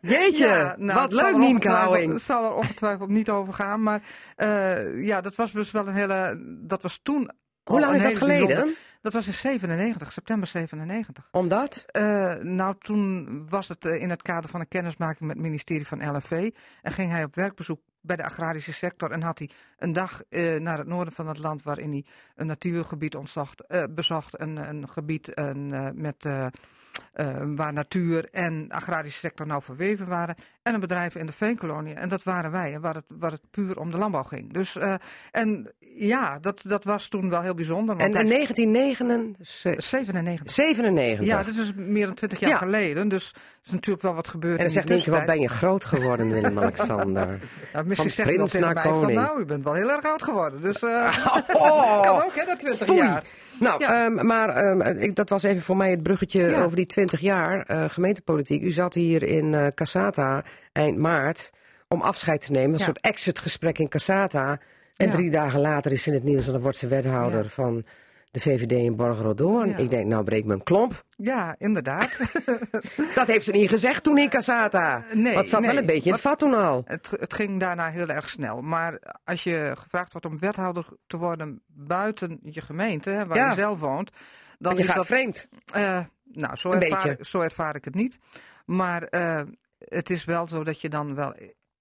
jeetje, Ja, nou, wat zal leuk Nienke Houwing. Het zal er ongetwijfeld niet over gaan. Maar eh, ja, dat was dus wel een hele... Dat was toen Hoe lang is dat geleden? bijzonder- Dat was in 97, september 97. Omdat? Eh, nou, toen was het eh, in het kader van een kennismaking met het ministerie van LNV. En ging hij op werkbezoek bij de agrarische sector. En had hij een dag naar het noorden van het land waarin hij een natuurgebied ontzocht, bezocht. Een, een gebied een, met, waar natuur en agrarische sector nou verweven waren. En een bedrijf in de veenkolonie. En dat waren wij, waar het, waar het puur om de landbouw ging. Dus, uh, en ja, dat, dat was toen wel heel bijzonder. En in 1997? 97. Ja, dat is meer dan 20 jaar ja. geleden. Dus er is natuurlijk wel wat gebeurd. En dan zegt je, wat ben je groot geworden, Willem-Alexander. [laughs] Ja, misschien zegt hij tegen mij van, nou, u bent wel heel erg oud geworden. Dus uh, [laughs] oh, [laughs] kan ook, hè, dat 20 Foei. jaar. Nou, ja. um, maar um, ik, dat was even voor mij het bruggetje ja. over die 20 jaar uh, gemeentepolitiek. U zat hier in uh, Casata eind maart om afscheid te nemen. Een ja. soort exitgesprek in Casata. En drie dagen later is in het nieuws en dan wordt ze wethouder van de VVD in Borgerdoorn. Ja. Ik denk, nou breek me een klomp. Ja, inderdaad. [laughs] dat heeft ze niet gezegd toen in Casata. Nee, Wat zat nee. wel een beetje in het vat toen al. Het, het, ging daarna heel erg snel. Maar als je gevraagd wordt om wethouder te worden buiten je gemeente, hè, waar ja. je zelf woont. Dan je is gaat dat, vreemd. Uh, nou, zo ervaar, zo ervaar ik het niet. Maar uh, het is wel zo dat je dan wel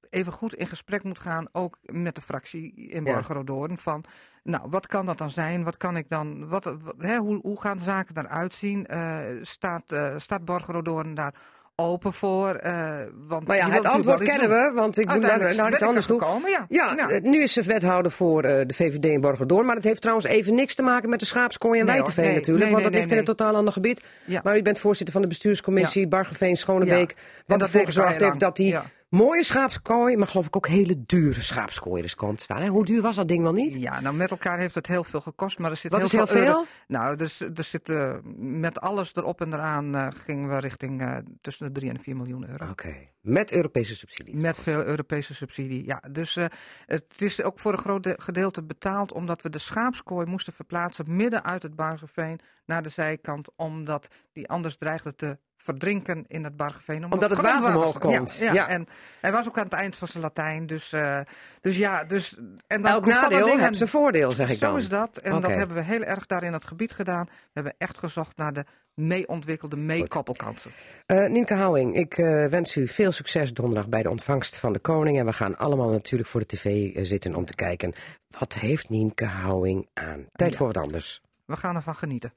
even goed in gesprek moet gaan, ook met de fractie in Borgerdoorn. Van, nou, wat kan dat dan zijn? Wat kan ik dan, wat, wat hè, hoe, hoe gaan de zaken eruit zien? Uh, staat, uh, staat Borgerdoorn daar open voor? Uh, want maar ja, het antwoord kennen we, want ik moet naar, naar iets anders toe. Gekomen, ja. Ja, ja, nu is ze wethouder voor uh, de VVD in Borgerdoorn, maar het heeft trouwens even niks te maken met de schaapskooi en nee, natuurlijk, nee, want dat ligt in een totaal ander gebied. Ja. Maar u bent voorzitter van de bestuurscommissie ja. Bargeveen Schonebeek, wat dat ervoor gezorgd heeft dat die. Mooie schaapskooi, maar geloof ik ook hele dure schaapskooiers komt staan. Hè? Hoe duur was dat ding wel niet? Ja, nou met elkaar heeft het heel veel gekost, maar er zit Wat heel is heel veel, veel? Euro. Nou, dus, er zit uh, met alles erop en eraan uh, gingen we richting uh, tussen de 3 en 4 miljoen euro. Oké, okay. met Europese subsidies? Met veel Europese subsidie, ja. Dus uh, het is ook voor een groot gedeelte betaald omdat we de schaapskooi moesten verplaatsen midden uit het Bargeveen naar de zijkant, omdat die anders dreigde te verdrinken in het Bargeveen. Omdat, omdat het water omhoog komt. Ja, ja, ja, En hij was ook aan het eind van zijn Latijn. Dus, uh, dus ja, dus... En dan Elk nadeel dingen, heeft zijn voordeel, zeg ik zo dan. Zo is dat. En okay. dat hebben we heel erg daar in het gebied gedaan. We hebben echt gezocht naar de mee ontwikkelde meekoppelkansen. Uh, Nienke Houwing, ik uh, wens u veel succes donderdag bij de ontvangst van de koning. En we gaan allemaal natuurlijk voor de tv zitten om te kijken. Wat heeft Nienke Houwing aan? Tijd ja. voor wat anders. We gaan ervan genieten.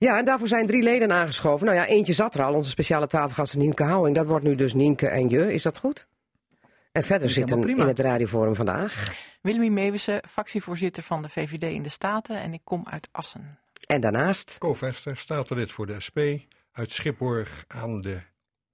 Ja, en daarvoor zijn drie leden aangeschoven. Nou ja, eentje zat er al, onze speciale tafelgast Nienke Houwing. Dat wordt nu dus Nienke en je, is dat goed? En verder zitten in het radioforum vandaag... Willemie Meewissen, fractievoorzitter van de VVD in de Staten en ik kom uit Assen. En daarnaast... Co Vester, statenlid voor de SP uit Schipborg aan de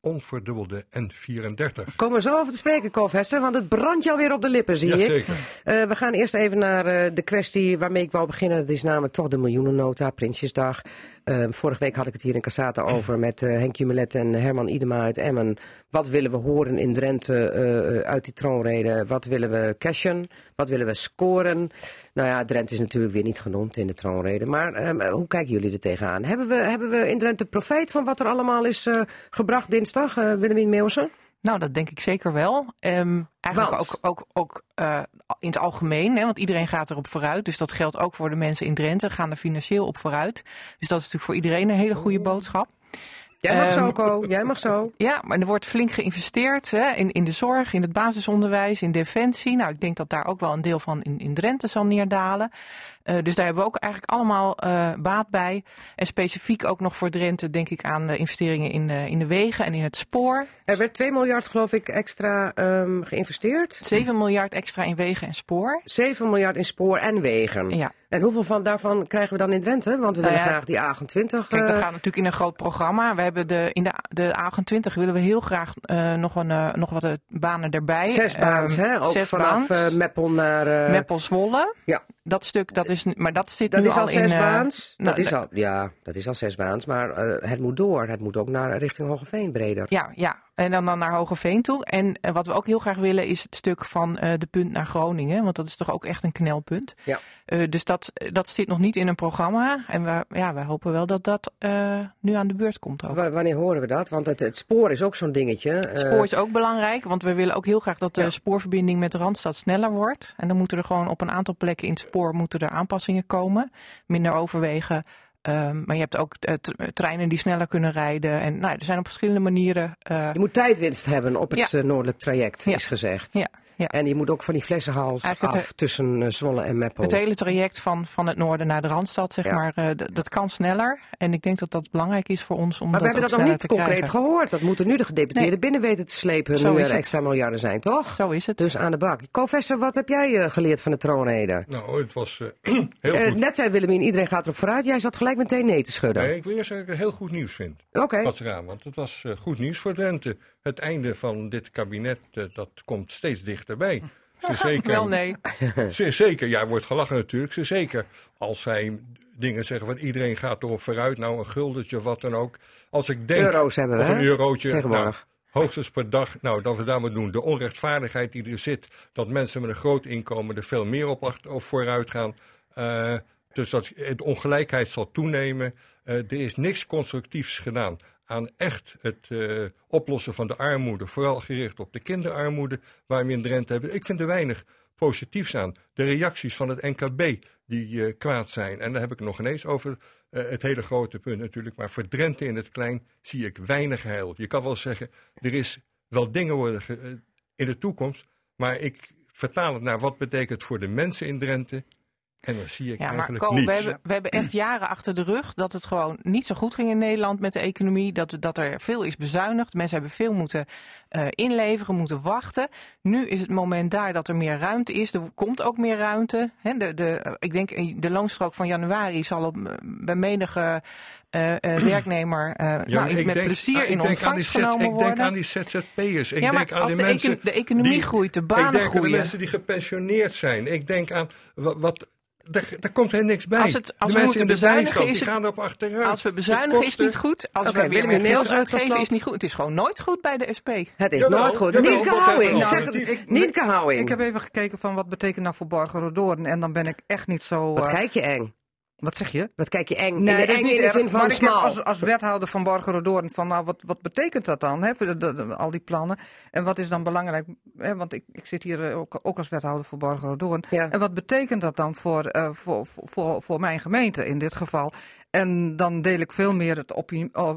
onverdubbelde N34. Komen we zo over te spreken, Kovester, want het brandt je alweer op de lippen, zie ja, ik. Zeker. Uh, we gaan eerst even naar uh, de kwestie waarmee ik wou beginnen. Dat is namelijk toch de miljoenennota, Prinsjesdag. Uh, vorige week had ik het hier in Cassata over [clears throat] met Henk Jumelet en Herman Idema uit Emmen. Wat willen we horen in Drenthe uit die troonrede? Wat willen we cashen? Wat willen we scoren? Nou ja, Drenthe is natuurlijk weer niet genoemd in de troonrede. Maar hoe kijken jullie er tegenaan? Hebben we, hebben we in Drenthe profijt van wat er allemaal is gebracht dinsdag, Willemien Meeuwsen? Nou, dat denk ik zeker wel. Um, eigenlijk want? ook, ook, ook uh, in het algemeen, hè, want iedereen gaat erop vooruit. Dus dat geldt ook voor de mensen in Drenthe, gaan er financieel op vooruit. Dus dat is natuurlijk voor iedereen een hele goede boodschap. Jij mag zo, Co. Jij mag zo. Ja, maar er wordt flink geïnvesteerd hè, in, in de zorg, in het basisonderwijs, in defensie. Nou, ik denk dat daar ook wel een deel van in, in Drenthe zal neerdalen. Uh, dus daar hebben we ook eigenlijk allemaal uh, baat bij. En specifiek ook nog voor Drenthe denk ik aan de investeringen in de, in de wegen en in het spoor. Er werd 2 miljard geloof ik extra um, geïnvesteerd. 7 miljard extra in wegen en spoor. 7 miljard in spoor en wegen. Ja. En hoeveel van daarvan krijgen we dan in Drenthe? Want we willen nou ja, graag die A28. Kijk, dat gaat natuurlijk in een groot programma. We hebben de, in de, de A28 willen we heel graag nog, een, nog wat banen erbij. Zes baans, um, hè? Ook vanaf Meppel naar... Meppel Zwolle. Ja. Dat stuk, dat is, maar dat zit dat nu is al, al zes in... baans. nou, dat is al, ja, dat is al zes baans. Maar het moet door. Het moet ook naar richting Hogeveen breder. Ja, ja. En dan, dan naar Hogeveen toe. En uh, wat we ook heel graag willen is het stuk van uh, de punt naar Groningen. Want dat is toch ook echt een knelpunt. Ja. Uh, dus dat, dat zit nog niet in een programma. En we, ja, wij hopen wel dat dat nu aan de beurt komt ook. W wanneer horen we dat? Want het, het spoor is ook zo'n dingetje. Het spoor is ook belangrijk. Want we willen ook heel graag dat de ja. spoorverbinding met de Randstad sneller wordt. En dan moeten er gewoon op een aantal plekken in het spoor moeten er aanpassingen komen. Minder overwegen. Um, maar je hebt ook uh, treinen die sneller kunnen rijden. En nou, er zijn op verschillende manieren. Uh... Je moet tijdwinst hebben op het ja. noordelijk traject, ja. is gezegd. Ja. Ja. En je moet ook van die flessenhals Eigenlijk het af tussen eh, Zwolle en Meppel. Het hele traject van, van het noorden naar de Randstad, zeg Ja. maar, eh, dat kan sneller. En ik denk dat dat belangrijk is voor ons om maar we dat hebben ook dat nog niet concreet krijgen. gehoord. Dat moeten nu de gedeputeerden Nee. binnen weten te slepen. Zo nu er extra miljarden zijn, toch? Zo is het. Dus aan de bak. Professor, wat heb jij eh, geleerd van de troonrede? Nou, het was eh, [clears throat] heel Eh, goed. net zei Willemien, iedereen gaat erop vooruit. Jij zat gelijk meteen nee te schudden. Nee, ik wil eerst zeggen dat ik het heel goed nieuws vind. Oké. Wat gaan, want het was eh, goed nieuws voor Drenthe. Het einde van dit kabinet, eh, dat komt steeds dichterbij. [laughs] Ze zeker, Wel nee. [laughs] Zeer zeker, ja, wordt gelachen natuurlijk. Zeer zeker als zij dingen zeggen van iedereen gaat erop vooruit. Nou, een guldetje of wat dan ook. Als ik denk, Euro's hebben we, of een hè? eurotje. Tegenwoordig. Nou, hoogstens per dag. Nou, dat we daar moeten doen. De onrechtvaardigheid die er zit. Dat mensen met een groot inkomen er veel meer op, achter, of vooruit gaan. Eh, dus dat de ongelijkheid zal toenemen. Eh, er is niks constructiefs gedaan aan echt het eh, oplossen van de armoede. Vooral gericht op de kinderarmoede, waar we in Drenthe hebben. Ik vind er weinig positiefs aan. De reacties van het NKB die eh, kwaad zijn. En daar heb ik nog ineens over eh, het hele grote punt natuurlijk. Maar voor Drenthe in het klein zie ik weinig heil. Je kan wel zeggen, er is wel dingen worden in de toekomst. Maar ik vertaal het naar wat betekent voor de mensen in Drenthe. En dan zie ik Ja, maar eigenlijk Ko, we hebben, we hebben echt jaren achter de rug dat het gewoon niet zo goed ging in Nederland met de economie. Dat, dat er veel is bezuinigd. Mensen hebben veel moeten eh, inleveren, moeten wachten. Nu is het moment daar dat er meer ruimte is. Er komt ook meer ruimte. Hè, de, de, ik denk eh, de loonstrook van januari zal op, eh, bij menige werknemer Ja, nou, maar ik met denk- plezier in ik denk aan die ontvangst genomen Ik worden. denk aan die ZZP'ers. Ik ja, maar denk aan als de de, mensen de economie die- groeit, de Ik banen denk aan de groeien. mensen die gepensioneerd zijn. Ik denk aan wat. wat daar, daar komt helemaal niks bij. Als het- als de we mensen in moeten de bezuinigen, bijstand, is die het- gaan erop achteruit. Als we bezuinigen is het niet goed. Als we weer meer geld uitgeven is niet goed. Het is gewoon nooit goed bij de SP. Het is Jawel, nooit goed. jawel, Nienke Houwing, Nienke Houwing. Ik heb even gekeken van wat betekent nou voor Borger En dan ben ik echt niet zo... Wat eh, kijk je eng? Wat zeg je? Wat kijk je eng? Nee, in de, dat is eng niet in de erg. zin van smal. als, als wethouder van Borgerodoorn van nou, wat, wat betekent dat dan? Hè, voor de- de- de- al die plannen. En wat is dan belangrijk? Hè, want ik, ik zit hier eh, ook, ook als wethouder voor Borgerodoorn. Ja. En wat betekent dat dan voor, eh, voor, voor, voor mijn gemeente in dit geval? En dan deel ik veel meer het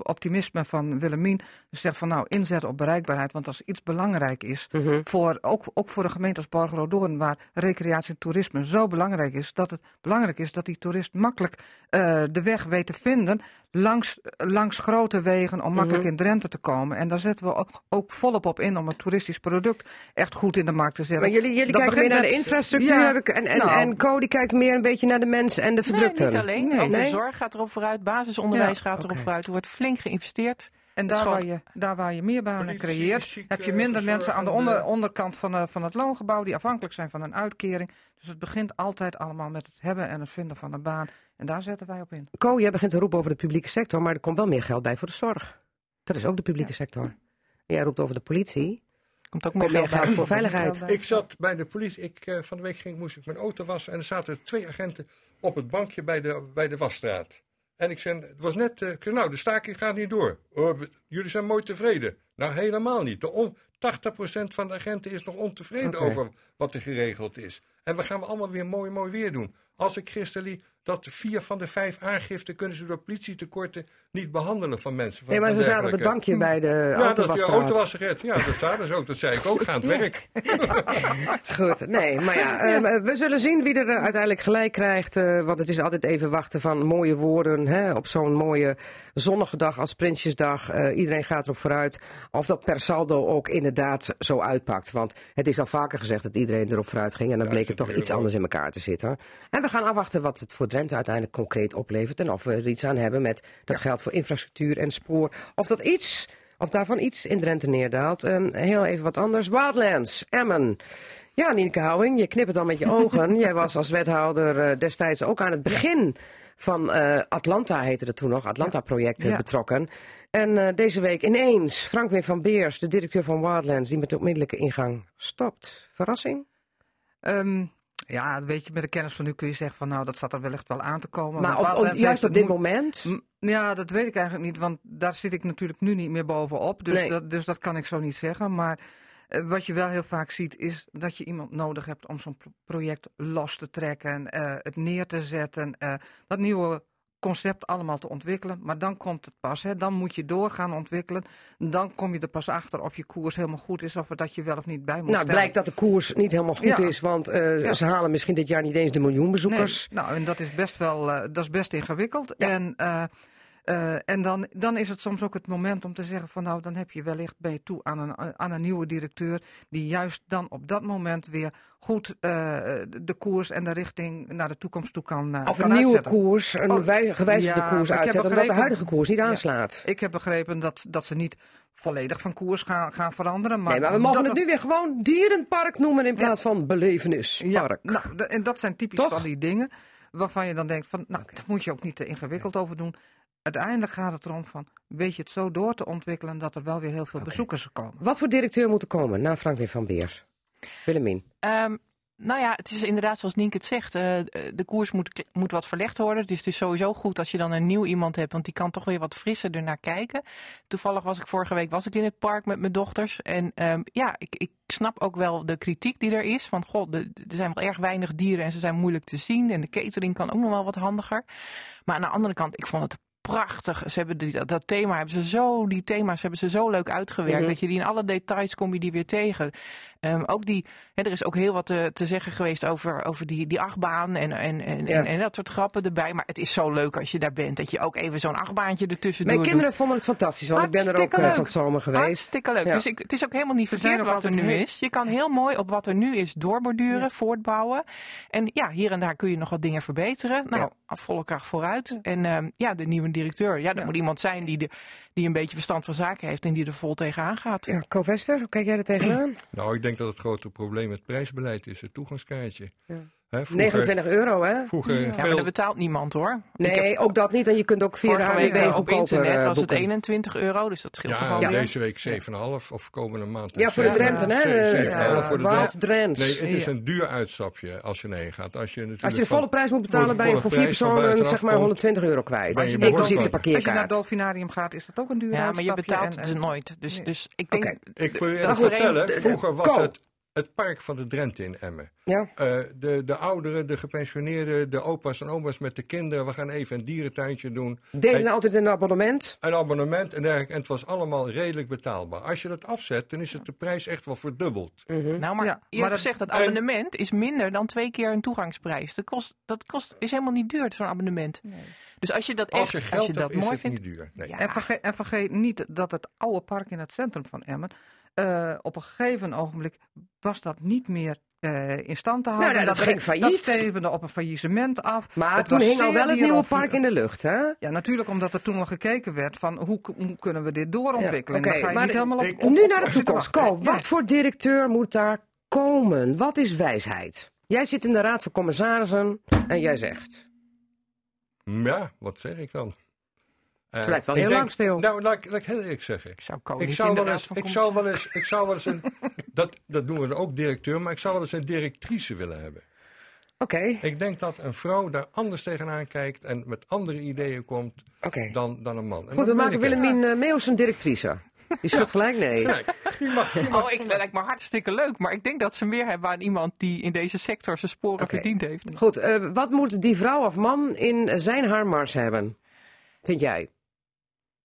optimisme van Willemien. Dus zeg van nou, inzet op bereikbaarheid. Want als iets belangrijk is, Mhm. voor, ook, ook voor de gemeente als Borgerodoorn, waar recreatie en toerisme zo belangrijk is, dat het belangrijk is dat die toerist makkelijk eh, de weg weet te vinden langs, langs grote wegen om makkelijk Mhm. in Drenthe te komen. En daar zetten we ook, ook volop op in om het toeristisch product echt goed in de markt te zetten. Maar jullie, jullie kijken meer naar de infrastructuur Ja, heb ik, en, en, nou, en Co die kijkt meer een beetje naar de mens en de Nee, verdrukten. niet alleen. Nee. ook Nee? de zorg gaat erop vooruit. Basisonderwijs Ja, gaat erop vooruit. Er wordt flink geïnvesteerd. En daar waar, je, daar waar je meer banen Politie, creëert, ziek, heb je minder mensen aan de onder, onderkant van, eh, van het loongebouw die afhankelijk zijn van een uitkering. Dus het begint altijd allemaal met het hebben en het vinden van een baan. En daar zetten wij op in. Co, jij begint te roepen over de publieke sector, maar er komt wel meer geld bij voor de zorg. Dat is ook de publieke sector. Jij roept over de politie. Komt ook meer geld bij. geld voor veiligheid. Ik zat bij de politie. Ik, eh, van de week ging, moest ik mijn auto wassen. En er zaten twee agenten op het bankje bij de, bij de wasstraat. En ik zei, het was net, eh, nou, de staking gaat niet door. Oh, jullie zijn mooi tevreden. Nou, helemaal niet. De on, 80% van de agenten is nog ontevreden over wat er geregeld is. En we gaan allemaal weer mooi, mooi weer doen. Als ik gisteren dat vier van de vijf aangiften kunnen ze door politietekorten niet behandelen van mensen. Van, Nee, maar ze zaten op het bankje bij de Ja, dat je autowasstraat. auto was gered. Ja, dat zaten ze ook. Dat zei ik ook. Ga aan het werk. [laughs] Goed, nee, maar ja, ehm, we zullen zien wie er eh, uiteindelijk gelijk krijgt. eh, want het is altijd even wachten van mooie woorden hè, op zo'n mooie zonnige dag als Prinsjesdag. Eh, iedereen gaat erop vooruit of dat per saldo ook inderdaad zo uitpakt. Want het is al vaker gezegd dat iedereen erop vooruit ging. En dan bleek het toch iets anders in elkaar te zitten. En we gaan afwachten wat het voor Uiteindelijk concreet oplevert. En of we er iets aan hebben met dat geld voor infrastructuur en spoor. Of dat iets, of daarvan iets in Drenthe neerdaalt. Ehm, heel even wat anders. Wildlands, Emmen. Ja, Nienke Houwing, je knippert al met je ogen. [laughs] Jij was als wethouder eh, destijds ook aan het begin van eh, Atlanta, heette het toen nog, Atlanta-project Ja. betrokken. En eh, deze week ineens Frank-Wim van Beers, de directeur van Wildlands, die met de onmiddellijke ingang stopt. Verrassing? Ehm, ja, weet je, met de kennis van nu kun je zeggen van nou, dat zat er wellicht wel aan te komen. Maar op, op- Wildlands juist op dit moment? Ja, dat weet ik eigenlijk niet, want daar zit ik natuurlijk nu niet meer bovenop. Dus, Nee. dat, dus dat kan ik zo niet zeggen. Maar eh, wat je wel heel vaak ziet, is dat je iemand nodig hebt om zo'n pro- project los te trekken, eh, het neer te zetten. eh, dat nieuwe concept allemaal te ontwikkelen. Maar dan komt het pas. Hè. Dan moet je door gaan ontwikkelen. Dan kom je er pas achter of je koers helemaal goed is. Of dat je wel of niet bij moet Nou, het blijkt dat de koers niet helemaal goed Ja. is, want eh, Ja. ze halen misschien dit jaar niet eens de miljoen bezoekers. Nee, nou, en dat is best wel eh, dat is best ingewikkeld. En, eh, eh, en dan, dan is het soms ook het moment om te zeggen van nou, dan heb je wellicht je toe aan een, aan een nieuwe directeur die juist dan op dat moment weer goed eh, de koers en de richting naar de toekomst toe kan uh, Of kan een nieuwe koers, een Oh, wij- gewijzigde ja, koers uitzetten, omdat de huidige koers niet Ja. aanslaat. Ik heb begrepen dat, dat ze niet volledig van koers gaan, gaan veranderen. Maar nee, maar we mogen het nu weer gewoon dierenpark noemen in plaats van belevenispark. Ja, nou, en dat zijn typisch Toch? van die dingen waarvan je dan denkt van, nou, daar moet je ook niet te ingewikkeld over doen. Uiteindelijk gaat het erom van, weet je het zo door te ontwikkelen dat er wel weer heel veel bezoekers komen. Wat voor directeur moet er komen na Franklin van Beer? Willemien. Ehm, nou ja, het is inderdaad zoals Nienke het zegt. eh, de koers moet, moet wat verlegd worden. Het is dus sowieso goed als je dan een nieuw iemand hebt. Want die kan toch weer wat frisser ernaar kijken. Toevallig was ik vorige week was ik in het park met mijn dochters. En ehm, ja, ik, ik snap ook wel de kritiek die er is. Van god, de- er zijn wel erg weinig dieren en ze zijn moeilijk te zien. En de catering kan ook nog wel wat handiger. Maar aan de andere kant, ik vond het prachtig. Ze hebben die, dat, thema hebben ze zo, die thema's hebben ze zo leuk uitgewerkt. Mhm. Dat je die in alle details kom je die weer tegen. Ehm, ook die, hè, er is ook heel wat te, te zeggen geweest over, over die, die achtbaan en, en, en, Ja. en, en dat soort grappen erbij. Maar het is zo leuk als je daar bent. Dat je ook even zo'n achtbaantje ertussen Mijn doet. kinderen vonden het fantastisch, want ik ben er ook eh, leuk. van het zomer geweest. Hartstikke leuk. Ja. Dus ik, het is ook helemaal niet verkeerd wat er nu is. Je kan heel mooi op wat er nu is doorborduren, voortbouwen. En ja, hier en daar kun je nog wat dingen verbeteren. Nou, volle kracht vooruit. En ehm, ja, de nieuwe directeur. Ja, dat Ja. moet iemand zijn die, de, die een beetje verstand van zaken heeft en die er vol tegenaan gaat. Ja, Co Vester, hoe kijk jij er tegenaan? Nou, ik denk dat het grote probleem het prijsbeleid is, het toegangskaartje. Ja. Hè, vroeger, 29 euro, hè? Vroeger Ja, maar dat betaalt niemand hoor. Nee, heb ook dat niet. En je kunt ook via de HWB op internet eh, was het boeken. 21 euro, dus dat scheelt toch Ja, alweer. deze week 7,5 of komende maand. Ja, voor de Drenten, hè? Ze- De- 7,5 voor de Drents. Nee, het is Ja. een duur uitstapje als je erheen gaat. Als je, natuurlijk Als je de volle prijs moet betalen, ben je voor vier personen zeg maar komt, 120 euro kwijt. je Inclusief de wat. Als je naar parkeerkaart. het Dolfinarium gaat, is dat ook een duur Ja, maar je uitstapje betaalt het nooit. Dus, Nee. dus ik denk... Oké. Ik te is vertellen, vroeger was het het park van de Drenthe in Emmen. Ja. Eh, de, de ouderen, de gepensioneerden, de opa's en oma's met de kinderen. We gaan even een dierentuintje doen. Deden En- altijd een abonnement. een abonnement en dergelijke. En het was allemaal redelijk betaalbaar. Als je dat afzet, dan is het de prijs echt wel verdubbeld. Mhm. Nou, maar Ja, eerlijk maar dat- gezegd, dat en- abonnement is minder dan twee keer een toegangsprijs. Dat, kost, dat kost, is helemaal niet duur, zo'n abonnement. Dus als je dat Als echt, als je dat is mooi het vindt... niet duur. Nee. Ja. En, vergeet, en vergeet niet dat het oude park in het centrum van Emmen, eh, op een gegeven ogenblik was dat niet meer eh, in stand te houden. Nou, dat ging failliet. Dat stevende op een faillissement af. Maar Het toen was hing al wel het nieuwe park in de lucht, hè? Ja, natuurlijk omdat er toen al gekeken werd van hoe, hoe kunnen we dit doorontwikkelen. Ja, ga je maar niet helemaal op, ik- op- Nu op- naar de toekomst. Ja. wat voor directeur moet daar komen? Wat is wijsheid? Jij zit in de raad van commissarissen en jij zegt... Ja, wat zeg ik dan? Eh, blijft wel heel lang stil. Nou, laat, ik- laat ik heel eerlijk zeggen. Ik zou, Ik zou, wel eens, ik, zou wel eens, ik zou wel eens een. [laughs] Dat, dat doen we dan ook directeur, maar ik zou wel eens een directrice willen hebben. Oké, Ik denk dat een vrouw daar anders tegenaan kijkt en met andere ideeën komt dan, dan een man. En Goed, we maken. Willemien uh, Meeuws een directrice. [laughs] Die schudt gelijk nee. Die mag- die mag- Oh, ik, dat lijkt me hartstikke leuk. Maar ik denk dat ze meer hebben aan iemand die in deze sector zijn sporen Oké. verdiend heeft. Goed, eh, wat moet die vrouw of man in zijn haar mars hebben? Vind jij?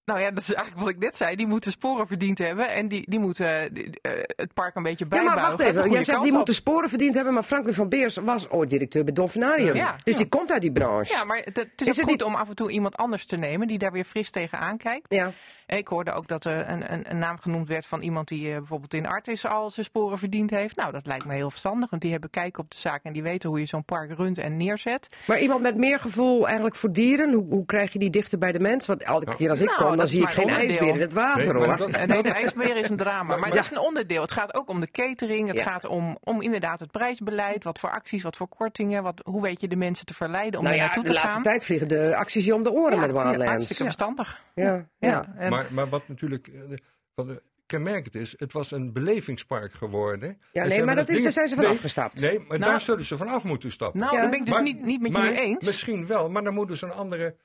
Nou ja, dat is eigenlijk wat ik net zei. Die moeten sporen verdiend hebben. En die, die moeten eh, die- eh, het park een beetje Ja, bijbouwen. maar wacht even. Jij zegt die op. moeten sporen verdiend hebben, maar Franklin van Beers was ooit directeur bij Dolfinarium. Ja. Dus die komt uit die branche. Ja, maar het, het is, Is ook het goed om af en toe iemand anders te nemen die daar weer fris tegenaan kijkt. Ja. Ik hoorde ook dat er een, een, een naam genoemd werd van iemand die eh, bijvoorbeeld in Artis al zijn sporen verdiend heeft. Nou, dat lijkt me heel verstandig, want die hebben kijk op de zaak en die weten hoe je zo'n park runt en neerzet. Maar iemand met meer gevoel eigenlijk voor dieren, hoe, hoe krijg je die dichter bij de mens? Want elke keer als ik Nou, kom, dan zie ik geen een onderdeel. ijsbeer in het water Nee, hoor. dat- En nee, de ijsbeer is een drama, maar het is een onderdeel. Het gaat ook om de catering, het Ja. gaat om, om inderdaad het prijsbeleid, wat voor acties, wat voor kortingen, wat, hoe weet je de mensen te verleiden om nou er ja, naartoe de te laatste gaan. tijd vliegen de acties je om de oren Ja, met Wildlands. hartstikke Ja. verstandig. Ja. Ja, Ja. en, maar, maar wat natuurlijk eh, wat eh, kenmerkend is, het was een belevingspark geworden. En ze nee, maar dat is- ding- daar zijn ze van nee, afgestapt. Nee, maar Nou- daar zullen ze vanaf moeten stappen. Nou, Ja. dat ben ik dus Maar- niet, niet met maar jullie eens. Misschien wel, maar dan moet dus een andere.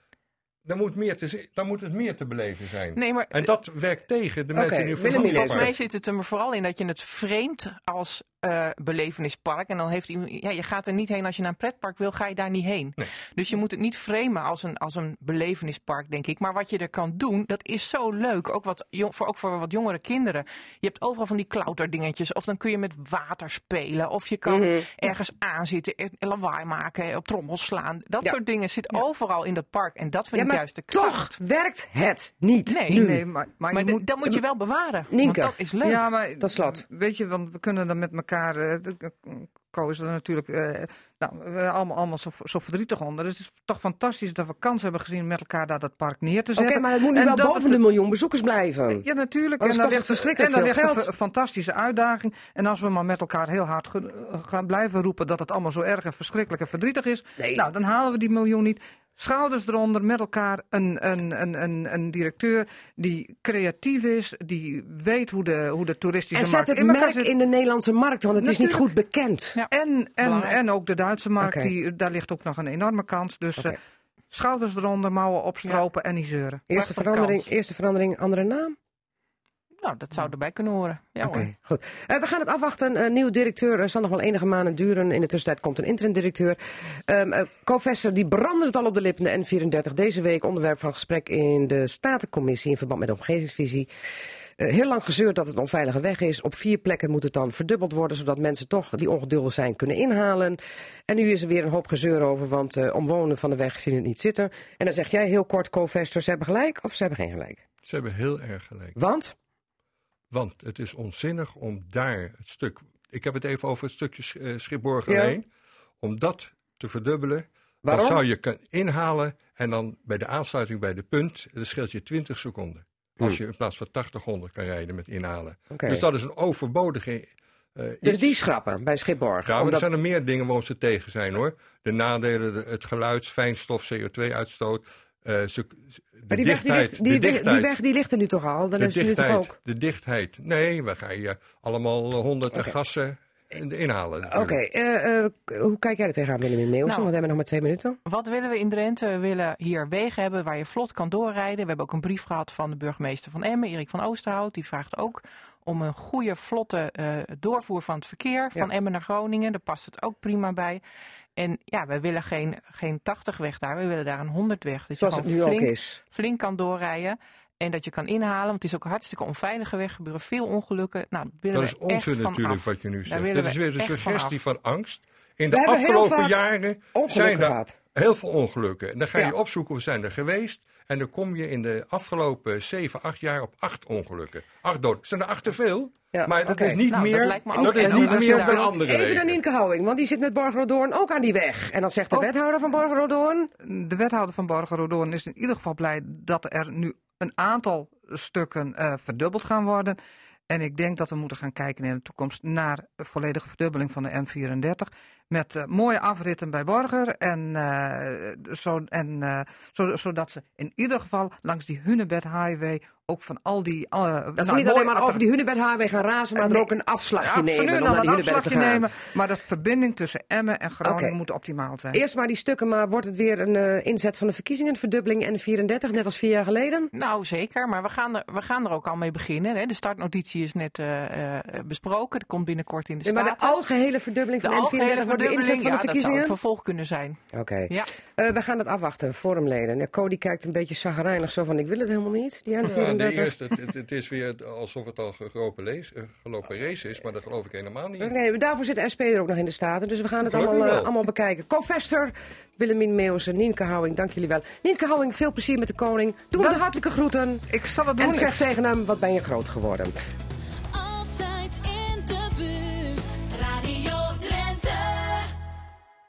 Dan moet, meer te, dan moet het meer te beleven zijn. Nee, maar En dat werkt tegen de mensen die Willemien, van Volgens mij zit het er vooral in dat je het vreemd als eh, belevenispark. En dan heeft iemand, ja, je gaat er niet heen als je naar een pretpark wil, ga je daar niet heen. Dus je moet het niet framen als een, als een belevenispark, denk ik. Maar wat je er kan doen, dat is zo leuk. Ook, wat, voor, ook voor wat jongere kinderen. Je hebt overal van die klauterdingetjes. Of dan kun je met water spelen. Of je kan Mhm. ergens aanzitten, en lawaai maken, op trommels slaan. Dat Ja. soort dingen zit overal in dat park. En dat vind Ja, ik juist de toch kracht. werkt het niet Nee, nu. Nee, maar, maar, moet, dat moet je wel bewaren. Nienke. Want dat is leuk. Ja, maar Tot slot. Weet je, want we kunnen dan met elkaar. Eh, Co is er natuurlijk. eh, nou, allemaal, allemaal zo, zo verdrietig onder. Dus het is toch fantastisch dat we kans hebben gezien met elkaar daar dat park neer te Oké, zetten. maar het moet nu En wel boven het- de miljoen bezoekers blijven. Ja, natuurlijk. Anders en dan ligt, verschrikkelijk en dan veel ligt geld. een fantastische uitdaging. En als we maar met elkaar heel hard gaan blijven roepen dat het allemaal zo erg en verschrikkelijk en verdrietig is. Nee. Nou, dan halen we die miljoen niet. Schouders eronder, met elkaar een, een, een, een, een directeur die creatief is, die weet hoe de, hoe de toeristische En markt zet het merk zit. in de Nederlandse markt, want het is niet goed bekend. Ja. En, en, en ook de Duitse markt, die, daar ligt ook nog een enorme kans. Dus eh, schouders eronder, mouwen opstropen en niet zeuren. Eerste verandering, kans. eerste verandering, andere naam? Nou, dat zou erbij kunnen horen. Ja, Oké, goed. Eh, we gaan het afwachten. Een nieuwe directeur eh, zal nog wel enige maanden duren. In de tussentijd komt een interim directeur. Um, uh, Co-Vester die brandde het al op de lippen, de N34. Deze week onderwerp van gesprek in de Statencommissie in verband met de omgevingsvisie. Eh, heel lang gezeurd dat het een onveilige weg is. Op vier plekken moet het dan verdubbeld worden, zodat mensen toch die ongeduldig zijn kunnen inhalen. En nu is er weer een hoop gezeur over, want uh, omwonenden van de weg zien het niet zitten. En dan zeg jij heel kort, Co-Vester, ze hebben gelijk of ze hebben geen gelijk? Ze hebben heel erg gelijk. Want? Want het is onzinnig om daar het stuk. Ik heb het even over het stukje uh, Schipborgen Ja. heen. Om dat te verdubbelen. Waarom? Dan zou je kunnen inhalen en dan bij de aansluiting bij de punt. Dat scheelt je 20 seconden. Als je in plaats van 80 100 kan rijden met inhalen. Hmm. Dus dat is een overbodige. uh, Dus iets. die schrappen bij Schipborg. Ja, maar Omdat- er zijn er meer dingen waarom ze tegen zijn hoor. De nadelen, de- het geluid, fijnstof, CO2-uitstoot. Eh, ze- de Maar die weg, die, dichtheid. ligt, die, dichtheid. die weg die ligt er nu toch al? Dan de is het nu toch dichtheid, ook? de dichtheid. Nee, we gaan je allemaal honderden Oké. gassen in- inhalen. Oké, eh, eh, hoe kijk jij er tegenaan, Willem in Meeuwsen? Nou. Want we hebben nog maar twee minuten. Wat willen we in Drenthe? We willen hier wegen hebben waar je vlot kan doorrijden. We hebben ook een brief gehad van de burgemeester van Emmen, Erik van Oosterhout. Die vraagt ook om een goede, vlotte eh, doorvoer van het verkeer van Ja. Emmen naar Groningen. Daar past het ook prima bij. En ja, we willen geen, geen 80 weg daar, we willen daar een 100 weg. Dus Zoals je het gewoon nu ook flink, is. flink kan doorrijden. En dat je kan inhalen, want het is ook een hartstikke onveilige weg. Er gebeuren veel ongelukken. Nou, willen Dat is onzin natuurlijk af. wat je nu zegt. Dat is we weer de van suggestie van angst. In We de afgelopen jaren zijn er gehad. heel veel ongelukken. En dan ga je Ja. opzoeken, we zijn er geweest. En dan kom je in de afgelopen 7, 8 jaar op 8 ongelukken. 8 dood. Zijn er 8 te veel? Ja, maar dat is niet Nou, dat meer, lijkt me dat ook is niet meer andere Even wegen. Nienke Houwing, want die zit met Borgerodoorn ook aan die weg. En dan zegt de Oh. wethouder van Borgerodoorn... De wethouder van Borgerodoorn is in ieder geval blij dat er nu een aantal stukken eh, verdubbeld gaan worden. En ik denk dat we moeten gaan kijken in de toekomst naar een volledige verdubbeling van de N34. Met eh, mooie afritten bij Borger. En, eh, zo, en, zo, zodat ze in ieder geval langs die Hunebed Highway ook van al die... eh, Dat ze niet alleen maar over die Hunebed Highway gaan razen, maar er Nee. ook een afslagje Ja, nemen. absoluut, dan een afslagje nemen. Maar de verbinding tussen Emmen en Groningen moet optimaal zijn. Eerst maar die stukken, maar wordt het weer een eh, inzet van de verkiezingen, een verdubbeling en 34, net als vier jaar geleden? Nou, zeker. Maar we gaan er, we gaan er ook al mee beginnen. Hè. De startnotitie is net eh, eh, besproken. Dat komt binnenkort in de Ja, maar de algehele verdubbeling van De N34 algehele wordt de inzet van de ja, dat zou verkiezingen? het vervolg kunnen zijn. Oké. Ja. Eh, we gaan het afwachten, forumleden. Ja, Cody kijkt een beetje zagrijnig zo van, ik wil het helemaal niet, die Ja, N34. Eerste, het, het- het is weer alsof het al gelopen, lees, eh, gelopen race is, maar dat geloof ik helemaal niet. Nee, daarvoor zit de SP er ook nog in de Staten. Dus we gaan het allemaal, eh, allemaal bekijken. Covester, Willemien Meeuwsen, Nienke Houwing, dank jullie wel. Nienke Houwing, veel plezier met de koning. Doe hem de hartelijke groeten. Ik zal het doen. En zeg Ik- tegen hem, wat ben je groot geworden.